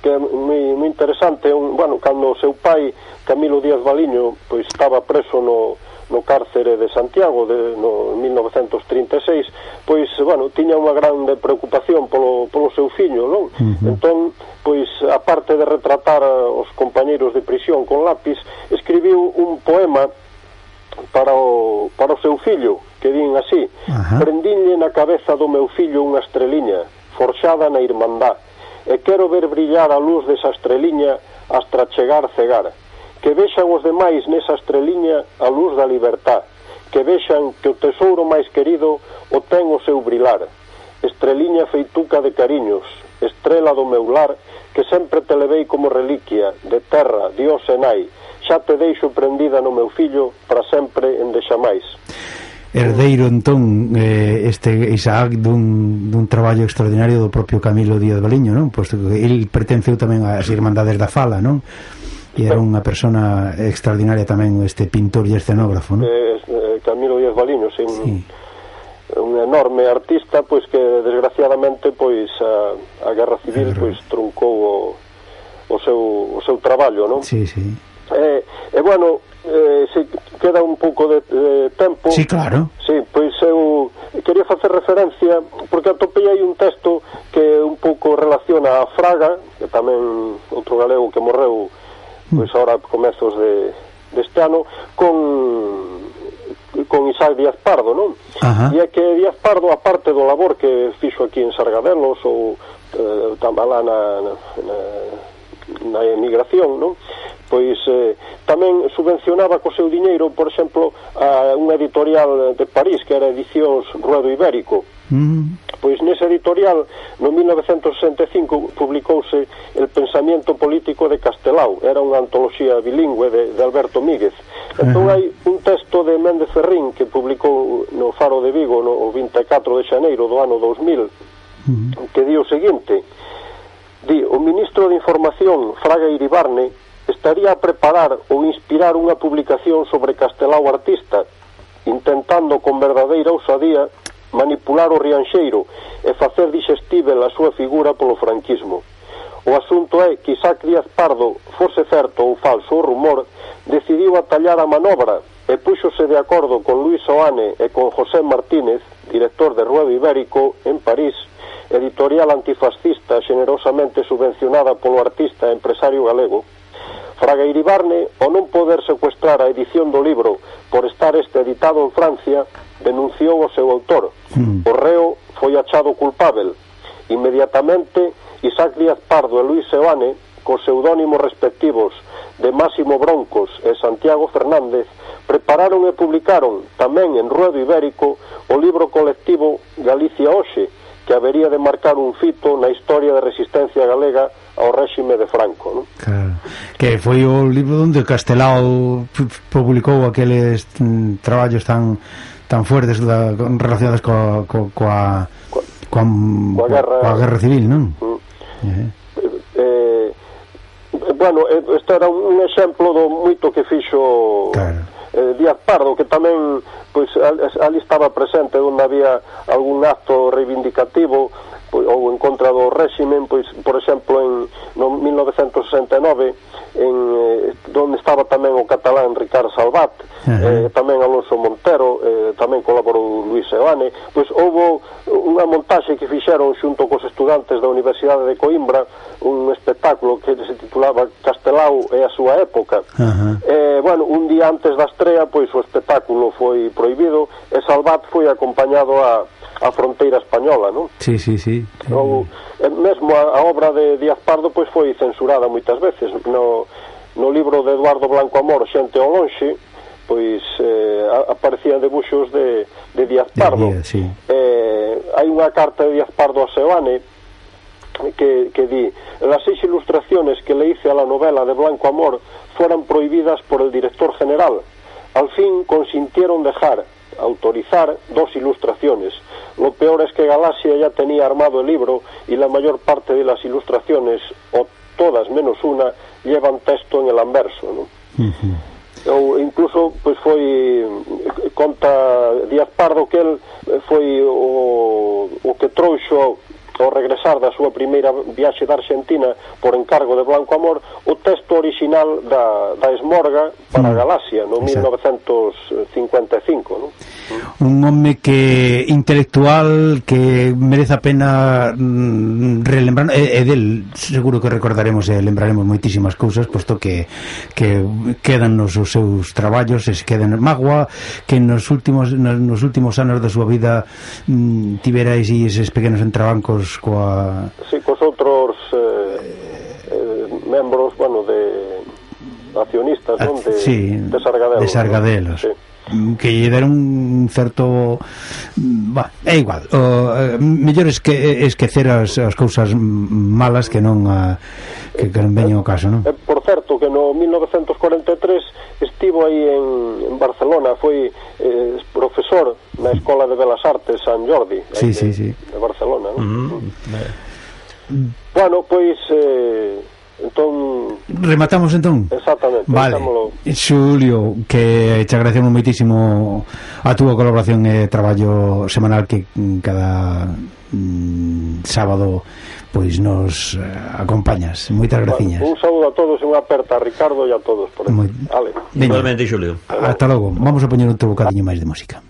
que é moi, moi interesante un, bueno, cando o seu pai Camilo Díaz Baliño pois estaba preso no, no cárcere de Santiago de, no 1936 pois, bueno, tiña unha grande preocupación polo, polo seu fillo non? Uh -huh. entón, pois aparte de retratar os compañeiros de prisión con lápis, escribiu un poema para o, para o seu fillo, que din así. Ajá. Prendinlle na cabeza do meu fillo unha estreliña, forxada na irmandá, e quero ver brillar a luz desa estreliña hasta chegar cegar. Que vexan os demais nesa estreliña a luz da libertad, que vexan que o tesouro máis querido o ten o seu brilar. Estreliña feituca de cariños, estrela do meu lar, que sempre te levei como reliquia, de terra, dios e nai, xa te deixo prendida no meu fillo para sempre en deixamais herdeiro entón eh, este Isaac dun, dun traballo extraordinario do propio Camilo Díaz Baliño non? Posto que el pertenceu tamén ás Irmandades da Fala non? e era unha persona extraordinaria tamén este pintor e escenógrafo non? Eh, eh Camilo Díaz Baliño sin... sí un enorme artista pois que desgraciadamente pois a, a Guerra Civil pois truncou o, o seu o seu traballo, non? Sí, sí. E, e bueno, eh, se queda un pouco de, de tempo Sí, claro sí, Pois eu quería facer referencia Porque atopei hai un texto que un pouco relaciona a Fraga Que tamén outro galego que morreu Pois mm. ahora comezos de, deste ano Con con Isaac Díaz Pardo, non? Ajá. E é que Díaz Pardo, aparte do labor que fixo aquí en Sargadelos ou eh, tambalá na, na, na emigración, non? pois eh, tamén subvencionaba co seu diñeiro, por exemplo, a unha editorial de París que era Edicións Ruedo Ibérico. Mm. Pois nese editorial, no 1965, publicouse El pensamiento político de Castelao. Era unha antoloxía bilingüe de, de Alberto Míguez. Entón hai un texto de Méndez Ferrín que publicou no Faro de Vigo no 24 de xaneiro do ano 2000 que di o seguinte Di, o ministro de Información, Fraga Iribarne, estaría a preparar ou inspirar unha publicación sobre Castelao Artista, intentando con verdadeira ousadía manipular o rianxeiro e facer dixestível a súa figura polo franquismo. O asunto é que Isaac Díaz Pardo, fose certo ou falso o rumor, decidiu atallar a manobra e púxose de acordo con Luis Oane e con José Martínez, director de Ruedo Ibérico, en París, editorial antifascista generosamente subvencionada polo artista e empresario galego, Fraga Iribarne, ao non poder secuestrar a edición do libro por estar este editado en Francia, denunciou o seu autor. Mm. O reo foi achado culpável. Inmediatamente, Isaac Díaz Pardo e Luis Seoane, cos pseudónimos respectivos de Máximo Broncos e Santiago Fernández, prepararon e publicaron, tamén en ruedo ibérico, o libro colectivo Galicia Oxe, que habería de marcar un fito na historia da resistencia galega ao réxime de Franco non? Claro. que foi o libro onde Castelao publicou aqueles mm, traballos tan tan fuertes da, relacionados coa coa, coa, coa, coa, guerra, coa guerra civil non? Mm. Eh. Eh, eh bueno, eh, este era un exemplo do moito que fixo claro eh, Díaz Pardo, que tamén pois, ali estaba presente onde había algún acto reivindicativo pois, ou en contra do réximen, pois, por exemplo, en no 1969, en, eh, onde estaba tamén o catalán Ricardo Salvat, uh -huh. eh, tamén Alonso Montero, eh, tamén colaborou Luis Seoane, pois houve unha montaxe que fixeron xunto cos estudantes da Universidade de Coimbra, un espectáculo que se titulaba Castelao e a súa época. Uh -huh. eh, bueno, un día antes da estrea, pois o espectáculo foi proibido e Salvat foi acompañado a a fronteira española, non? Sí, sí, sí. O, eh, mesmo a, a obra de Díaz Pardo pois foi censurada moitas veces no, no libro de Eduardo Blanco Amor Xente ao lonxe pois eh, aparecían debuxos de, de Díaz Pardo de día, sí. eh, hai unha carta de Díaz Pardo a Seoane que, que di las seis ilustraciones que le hice a la novela de Blanco Amor fueron prohibidas por el director general al fin consintieron dejar autorizar dos ilustraciones Lo peor es que Galaxia ya tenía armado el libro y la mayor parte de las ilustraciones, o todas menos una, llevan texto en el anverso. ¿no? Uh -huh. ou incluso pois foi eh, conta Díaz Pardo que el eh, foi o, o que trouxo ao regresar da súa primeira viaxe da Argentina por encargo de Blanco Amor, o texto original da, da Esmorga para mm. Galaxia, no Exacto. 1955. ¿no? Mm. Un home que intelectual que merece a pena mm, relembrar, e, e del seguro que recordaremos e lembraremos moitísimas cousas, posto que, que quedan nos os seus traballos, es quedan magua, que nos últimos nos, últimos anos da súa vida mm, tiverais e eses pequenos entrabancos outros coa... Si, sí, cos outros eh, eh, membros, bueno, de accionistas, non? De, sí, de Sargadelos. De Sargadelos. ¿no? Sí que lle deron un certo mm, bah, é igual o, eh, mellor esque, esquecer as, as cousas malas que non a, que, que non veñen o caso non? Eh, por certo que no 1943 estivo aí en, en Barcelona, foi eh, profesor na Escola de Belas Artes San Jordi, sí, de, sí, sí. de Barcelona, ¿no? Mm -hmm. Bueno, pois eh, entón rematamos entón. Exactamente, vale. Eh, Xulio, que eh, te agradecemos moitísimo a túa colaboración e traballo semanal que mm, cada mm, sábado pois nos eh, acompañas. Moitas graciñas. Bueno, un saúdo a todos e unha aperta a Ricardo e a todos por aí. Moi... Vale. Igualmente, Xulio. Hasta logo. Vamos a poñer outro bocadiño máis de música.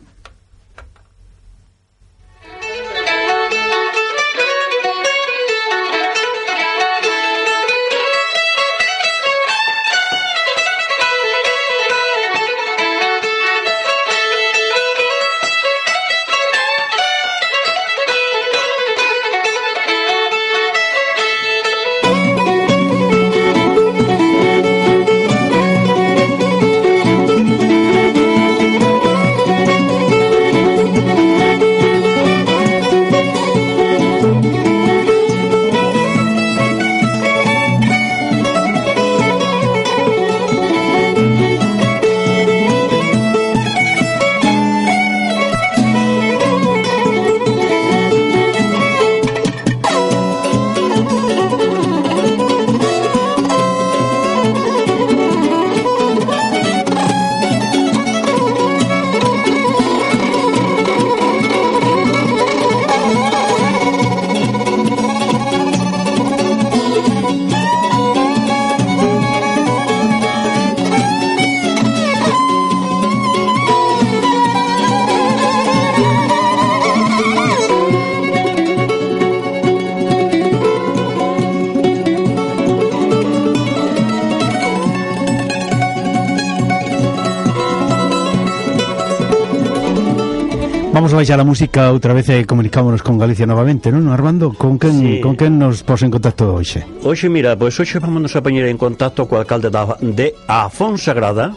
Imos a la música outra vez e comunicámonos con Galicia novamente, non, Armando? Con quen, sí. con quen nos pos en contacto hoxe? Hoxe, mira, pois hoxe vamos a poñer en contacto co alcalde da, de Afonsagrada,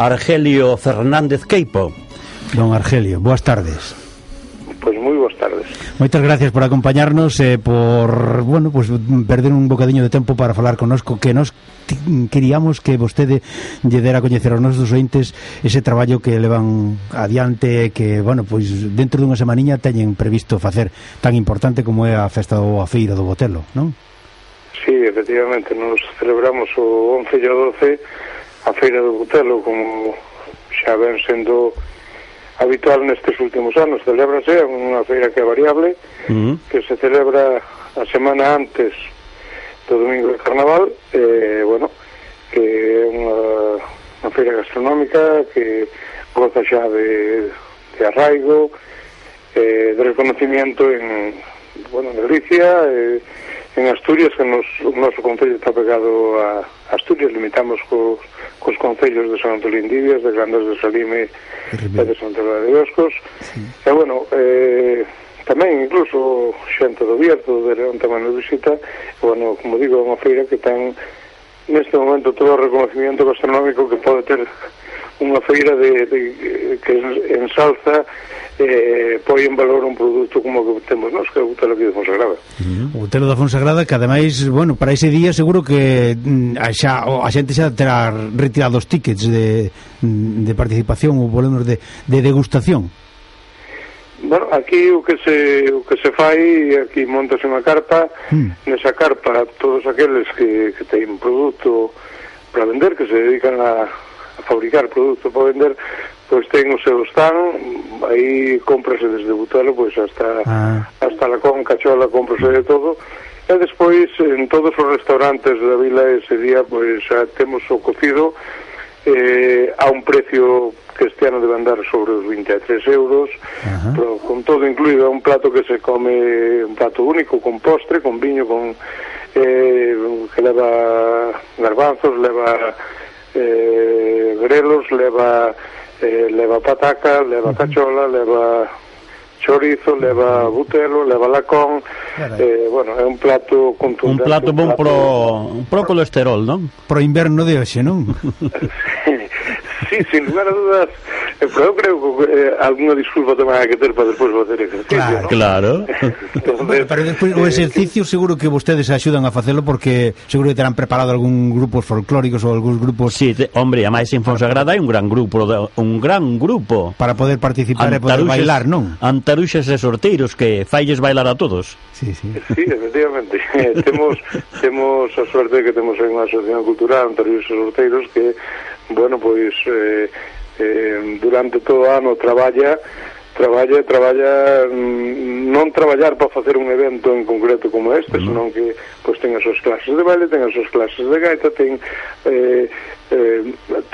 Argelio Fernández Queipo. Don Argelio, boas tardes. Pois moi boas tardes. Moitas gracias por acompañarnos e eh, por, bueno, pues perder un bocadiño de tempo para falar conosco que nos queríamos que vostede lle dera a coñecer aos nosos ointes ese traballo que levan adiante que, bueno, pois dentro dunha semaniña teñen previsto facer tan importante como é a festa ou a feira do Botelo, non? Sí, efectivamente, nos celebramos o 11 e o 12 a feira do Botelo como xa ven sendo habitual nestes últimos anos. Celébrase unha feira que é variable, uh -huh. que se celebra a semana antes do domingo de carnaval eh, bueno, que é unha, unha feira gastronómica que goza xa de, de arraigo eh, de reconocimiento en bueno, en Galicia eh, en Asturias que nos, o noso concello está pegado a Asturias limitamos cos, cos concellos de San Antolín Divias de Grandes de Salime e de Santa Clara de Boscos sí. e bueno eh, tamén incluso xente do Bierzo, de León tamén nos visita, e, bueno, como digo, é unha feira que ten neste momento todo o reconocimiento gastronómico que pode ter unha feira de, de, que ensalza eh, poi en valor un produto como que temos nós, que é o Telo aquí de Fonsagrada. Uh -huh. O Telo da Fonsagrada, que ademais, bueno, para ese día seguro que mm, a, xa, a xente xa terá retirado os tickets de, mm, de participación ou volemos de, de degustación. Bueno, aquí o que se o que se fai, aquí montas unha carpa, mm. nesa carpa todos aqueles que, que teñen produto para vender, que se dedican a, a fabricar produto para vender, pois ten o seu stand, aí cómprase desde Butelo, pois hasta ah. hasta la con cachola, cómprase de todo, e despois en todos os restaurantes da vila ese día pois xa temos o cocido eh, a un precio que este ano debe andar sobre os 23 euros pero con todo incluído é un plato que se come un plato único con postre, con viño con eh, que leva garbanzos, leva eh, grelos, leva eh, leva pataca, leva cachola, leva chorizo, leva butelo, leva lacón, eh, bueno, é un plato contundente. Un plato bon un plato... pro, pro colesterol, non? Pro inverno de hoxe, non? sí, sin lugar a dudas. Eh, pero eu creo que eh, alguna disculpa tamén hai que ter para despois facer exercicio, Claro. ¿no? claro. Entonces, bueno, pero despois o eh, exercicio seguro que vostedes axudan a facelo porque seguro que terán preparado algún grupos folclóricos ou algúns grupos Sí, te, hombre, a máis en Fonsagrada hai un gran grupo, un gran grupo para poder participar Antaruxes, e poder bailar, non? Antaruxes e sorteiros que failles bailar a todos. Sí, sí. Sí, efectivamente. temos temos a suerte que temos aí unha asociación cultural Antaruxas e sorteiros que bueno, pois eh, eh, durante todo o ano traballa traballa, traballa mm, non traballar para facer un evento en concreto como este, mm. senón que pois ten as súas clases de baile, ten as súas clases de gaita, ten eh, eh,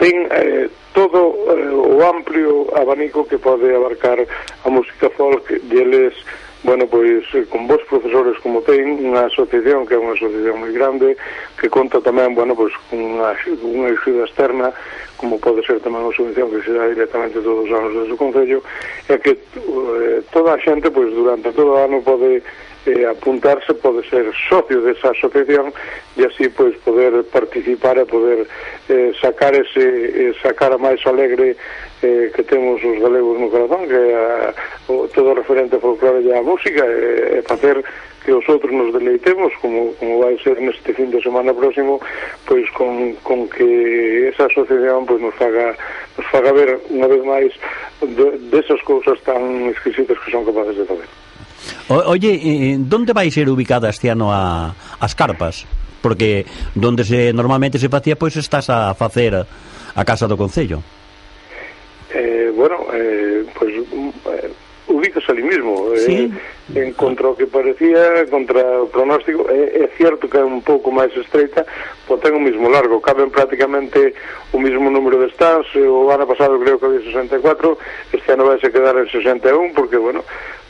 ten eh, todo eh, o amplio abanico que pode abarcar a música folk deles eles bueno, pois eh, con vos profesores como ten, unha asociación que é unha asociación moi grande, que conta tamén, bueno, pois cunha, unha axuda externa, como pode ser tamén unha subvención que se dá directamente todos os anos desde o Concello, é que eh, toda a xente, pois durante todo o ano pode eh, apuntarse pode ser socio desa asociación e así pois poder participar e poder eh, sacar ese eh, sacar a máis alegre eh, que temos os galegos no corazón que a, o, todo referente folclore e a música e, e facer que os outros nos deleitemos como, como vai ser neste fin de semana próximo pois con, con que esa asociación pois nos faga nos faga ver unha vez máis de, desas cousas tan exquisitas que son capaces de fazer O, oye, eh, eh donde vai ser ubicada este ano a, as carpas? Porque donde se normalmente se facía, pois estás a facer a Casa do Concello. Eh, bueno, eh, pois eh, pues, ubicas ali mesmo eh, ¿Sí? eh, en contra o que parecía contra o pronóstico é, é cierto que é un pouco máis estreita pero ten o mismo largo, caben prácticamente o mismo número de stands o ano pasado creo que había 64 este ano vai se quedar en 61 porque bueno,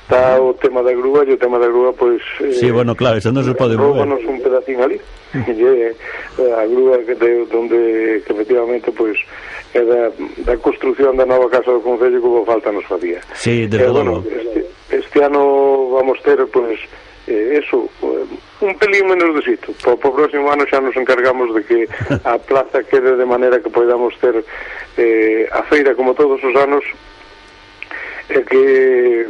está o tema da grúa e o tema da grúa pois eh, Sí, eh, bueno, claro, eso non se pode mover. Roubanos un pedacín ali. e eh, a grúa que de, onde que efectivamente pois é da, da construción da nova casa do concello que falta nos facía. Sí, desde todo. bueno, este, este ano vamos ter pois eh, eso un pelín menos de sitio. Para o próximo ano xa nos encargamos de que a plaza quede de maneira que podamos ter eh, a feira como todos os anos é que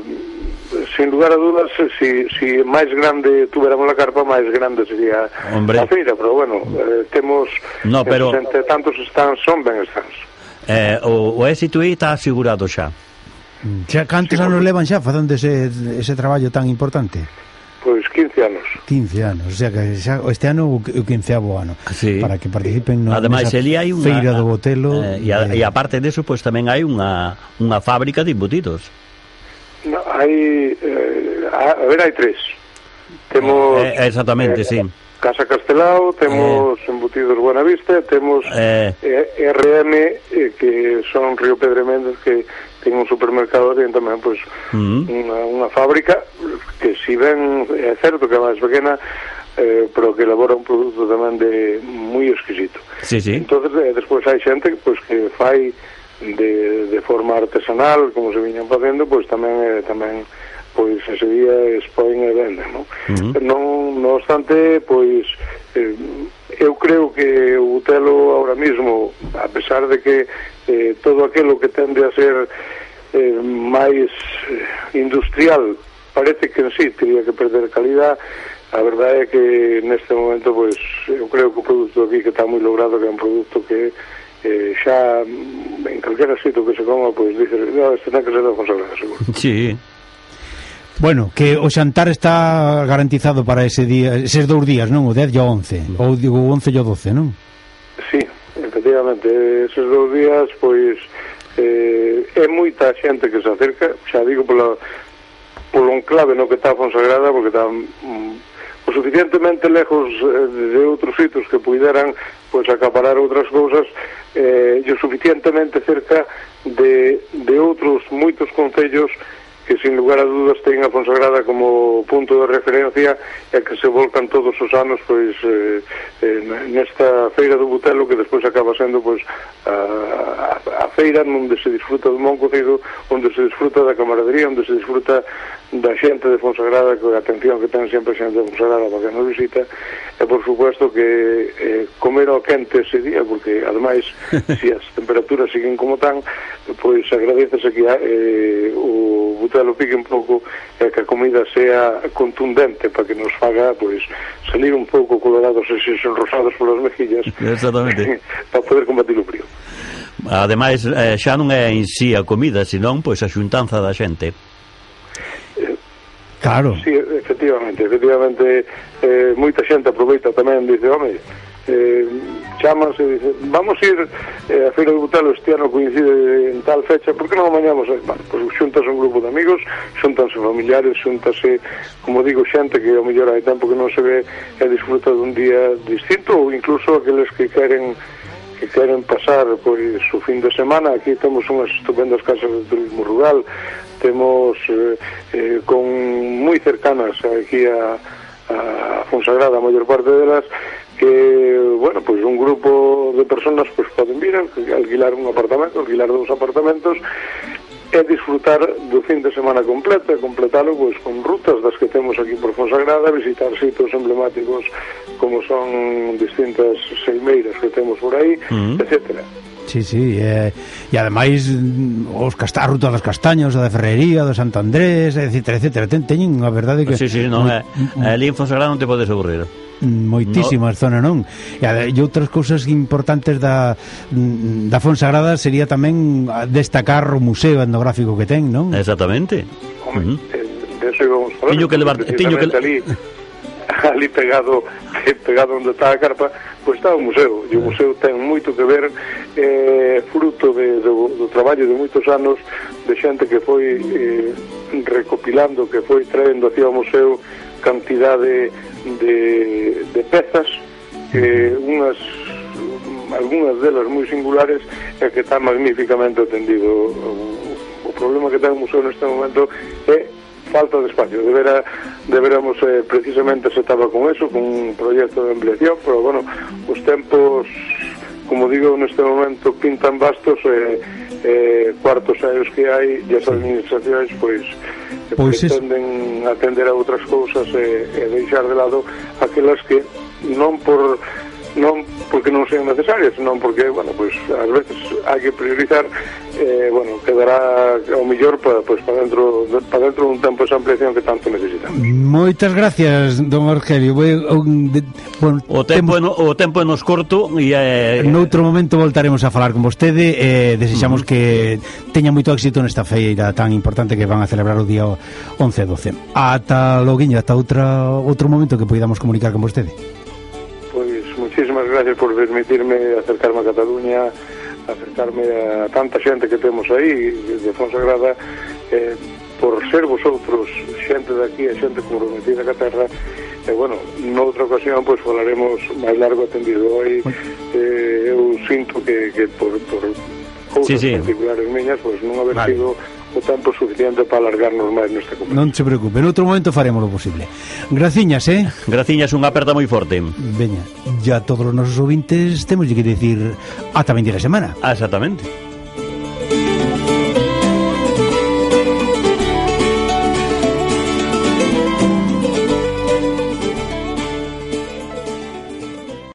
sin lugar a dudas, si, si máis grande tuveramos a carpa, máis grande sería Hombre. a feira, pero bueno, eh, temos no, pero... entre tantos stands son ben stands. Eh, o, o éxito aí está asegurado xa. Xa cantos sí, anos levan xa facendo ese, ese traballo tan importante? Pois 15 anos. 15 anos, o sea que xa, este ano o 15º ano. Sí. Para que participen no Ademais, ali hai unha feira do Botelo. Eh, e, a, eh, e aparte deso, pois pues, tamén hai unha, unha fábrica de embutidos. No, hai eh, a, a ver, hai tres. Temos eh, exactamente, eh, sí. Casa Castelao, temos eh. Embutidos Buenavista, temos eh. Eh, RM, eh, que son Río Pedre Méndez, que ten un supermercado e tamén pois, pues, mm. unha, unha fábrica que si ben é certo que é máis pequena, eh, pero que elabora un produto tamén de moi exquisito. Sí, sí. Entón, eh, despois hai xente pois, pues, que fai de, de forma artesanal, como se viñan facendo, pois pues, tamén eh, tamén pois ese día expoen e venden, non? Uh eh, -huh. non, non obstante, pois eh, eu creo que o Butelo ahora mismo, a pesar de que eh, todo aquilo que tende a ser eh, máis eh, industrial parece que en sí teria que perder calidad a verdade é que neste momento pois, eu creo que o produto aquí que está moi logrado que é un produto que eh, xa en calquera sitio que se coma pois dices, no, este ten que ser da consagrada seguro. Sí, Bueno, que o xantar está garantizado para ese día, eses dous días, non? O 10 e o 11, ou digo o 11 e o 12, non? Sí, efectivamente, eses dous días, pois, eh, é moita xente que se acerca, xa digo, pola, polo enclave no que está a Fonsagrada, porque está mm, o suficientemente lejos eh, de outros sitos que puideran pois, acaparar outras cousas, eh, e o suficientemente cerca de, de outros moitos concellos que sin lugar a dudas ten a Fonsagrada como punto de referencia e que se volcan todos os anos pois eh, eh nesta feira do Butelo que despois acaba sendo pois a, a, a feira onde se disfruta do Moncocedo, onde se disfruta da camaradería, onde se disfruta da xente de Fonsagrada, que a atención que ten sempre xente de Fonsagrada para que nos visita, e por suposto que eh, comer ao quente ese día, porque ademais, se as temperaturas siguen como tan, pois agradecese que eh, o butelo pique un pouco e que a comida sea contundente para que nos faga pois salir un pouco colorados e son rosados polas mejillas Exactamente. para poder combatir o frío. Ademais, eh, xa non é en sí a comida, senón pois a xuntanza da xente. Claro. Sí, efectivamente, efectivamente eh, moita xente aproveita tamén dice, home, eh, chamas e dice, vamos ir eh, a Feira do Butelo este ano coincide en tal fecha, por que non amañamos? Eh, bueno, pois pues, xuntas un grupo de amigos, xuntanse familiares, xuntase, como digo, xente que ao mellor hai tempo que non se ve e disfruta dun día distinto ou incluso aqueles que queren que queren pasar pois o fin de semana. Aquí temos unhas estupendas casas de turismo rural. Temos eh, eh, con moi cercanas aquí a, a Fonsagrada a maior parte delas que, bueno, pois un grupo de personas pois poden vir alquilar un apartamento, alquilar dous apartamentos é disfrutar do fin de semana completo e completalo pois, con rutas das que temos aquí por Fonsagrada, visitar sitios emblemáticos como son distintas seimeiras que temos por aí, mm-hmm. mm. etcétera. Sí, sí, e, e ademais os casta, a ruta dos castaños, a da Ferrería, a do Santo Andrés, etcétera, etcétera, ten, teñen a verdade que... Sí, sí, non, é, é, eh, eh, ali en Fonsagrada non te podes aburrir moitísimas no. zona non e, a, e outras cousas importantes da, da Fonsagrada sería tamén destacar o museo etnográfico que ten, non? Exactamente Home, uh eh, -huh. de eso íbamos falar teño que levar, teño que... ali, ali pegado pegado onde está a carpa pois está o museo e o ah. museo ten moito que ver eh, fruto de, do, do traballo de moitos anos de xente que foi eh, recopilando que foi traendo hacia o museo cantidade de, de pezas que unhas algunhas delas moi singulares e que está magníficamente atendido. O problema que ten o museo neste momento é falta de espacio. Debera, deberamos eh, precisamente se estaba con eso con un proxecto de ampliación pero bueno, os tempos como digo neste momento pintan vastos e eh, eh, cuartos aéreos que hai e as administracións pois, eh, pois pretenden es... atender a outras cousas e, e deixar de lado aquelas que non por non porque non sean necesarias, senón porque, bueno, pois ás veces hai que priorizar eh, bueno, quedará ao mellor para, pois, para dentro para dentro un tempo esa ampliación que tanto necesitamos. Moitas gracias, don Argelio. Voy, un, de, bueno, o tempo temos... o tempo nos corto e eh, noutro momento voltaremos a falar con vostede e eh, desexamos uh -huh. que teña moito éxito nesta feira tan importante que van a celebrar o día 11 e 12. Ata loguiño, ata outra outro momento que poidamos comunicar con vostede gracias por permitirme acercarme a Cataluña, acercarme a tanta xente que temos aí, de Fonsagrada, eh, por ser vosotros xente daqui e xente comprometida ca terra, e, eh, bueno, noutra ocasión, pois, pues, falaremos máis largo atendido hoy, eh, eu sinto que, que por, por cousas sí, sí. particulares miñas, pois, pues, non haber vale. sido o tempo suficiente para alargarnos máis nesta competición. Non se preocupe, en outro momento faremos o posible. Graciñas, eh? Graciñas, unha aperta moi forte. Veña, ya todos os nosos ouvintes temos que dicir ata 20 da semana. Ah, exactamente.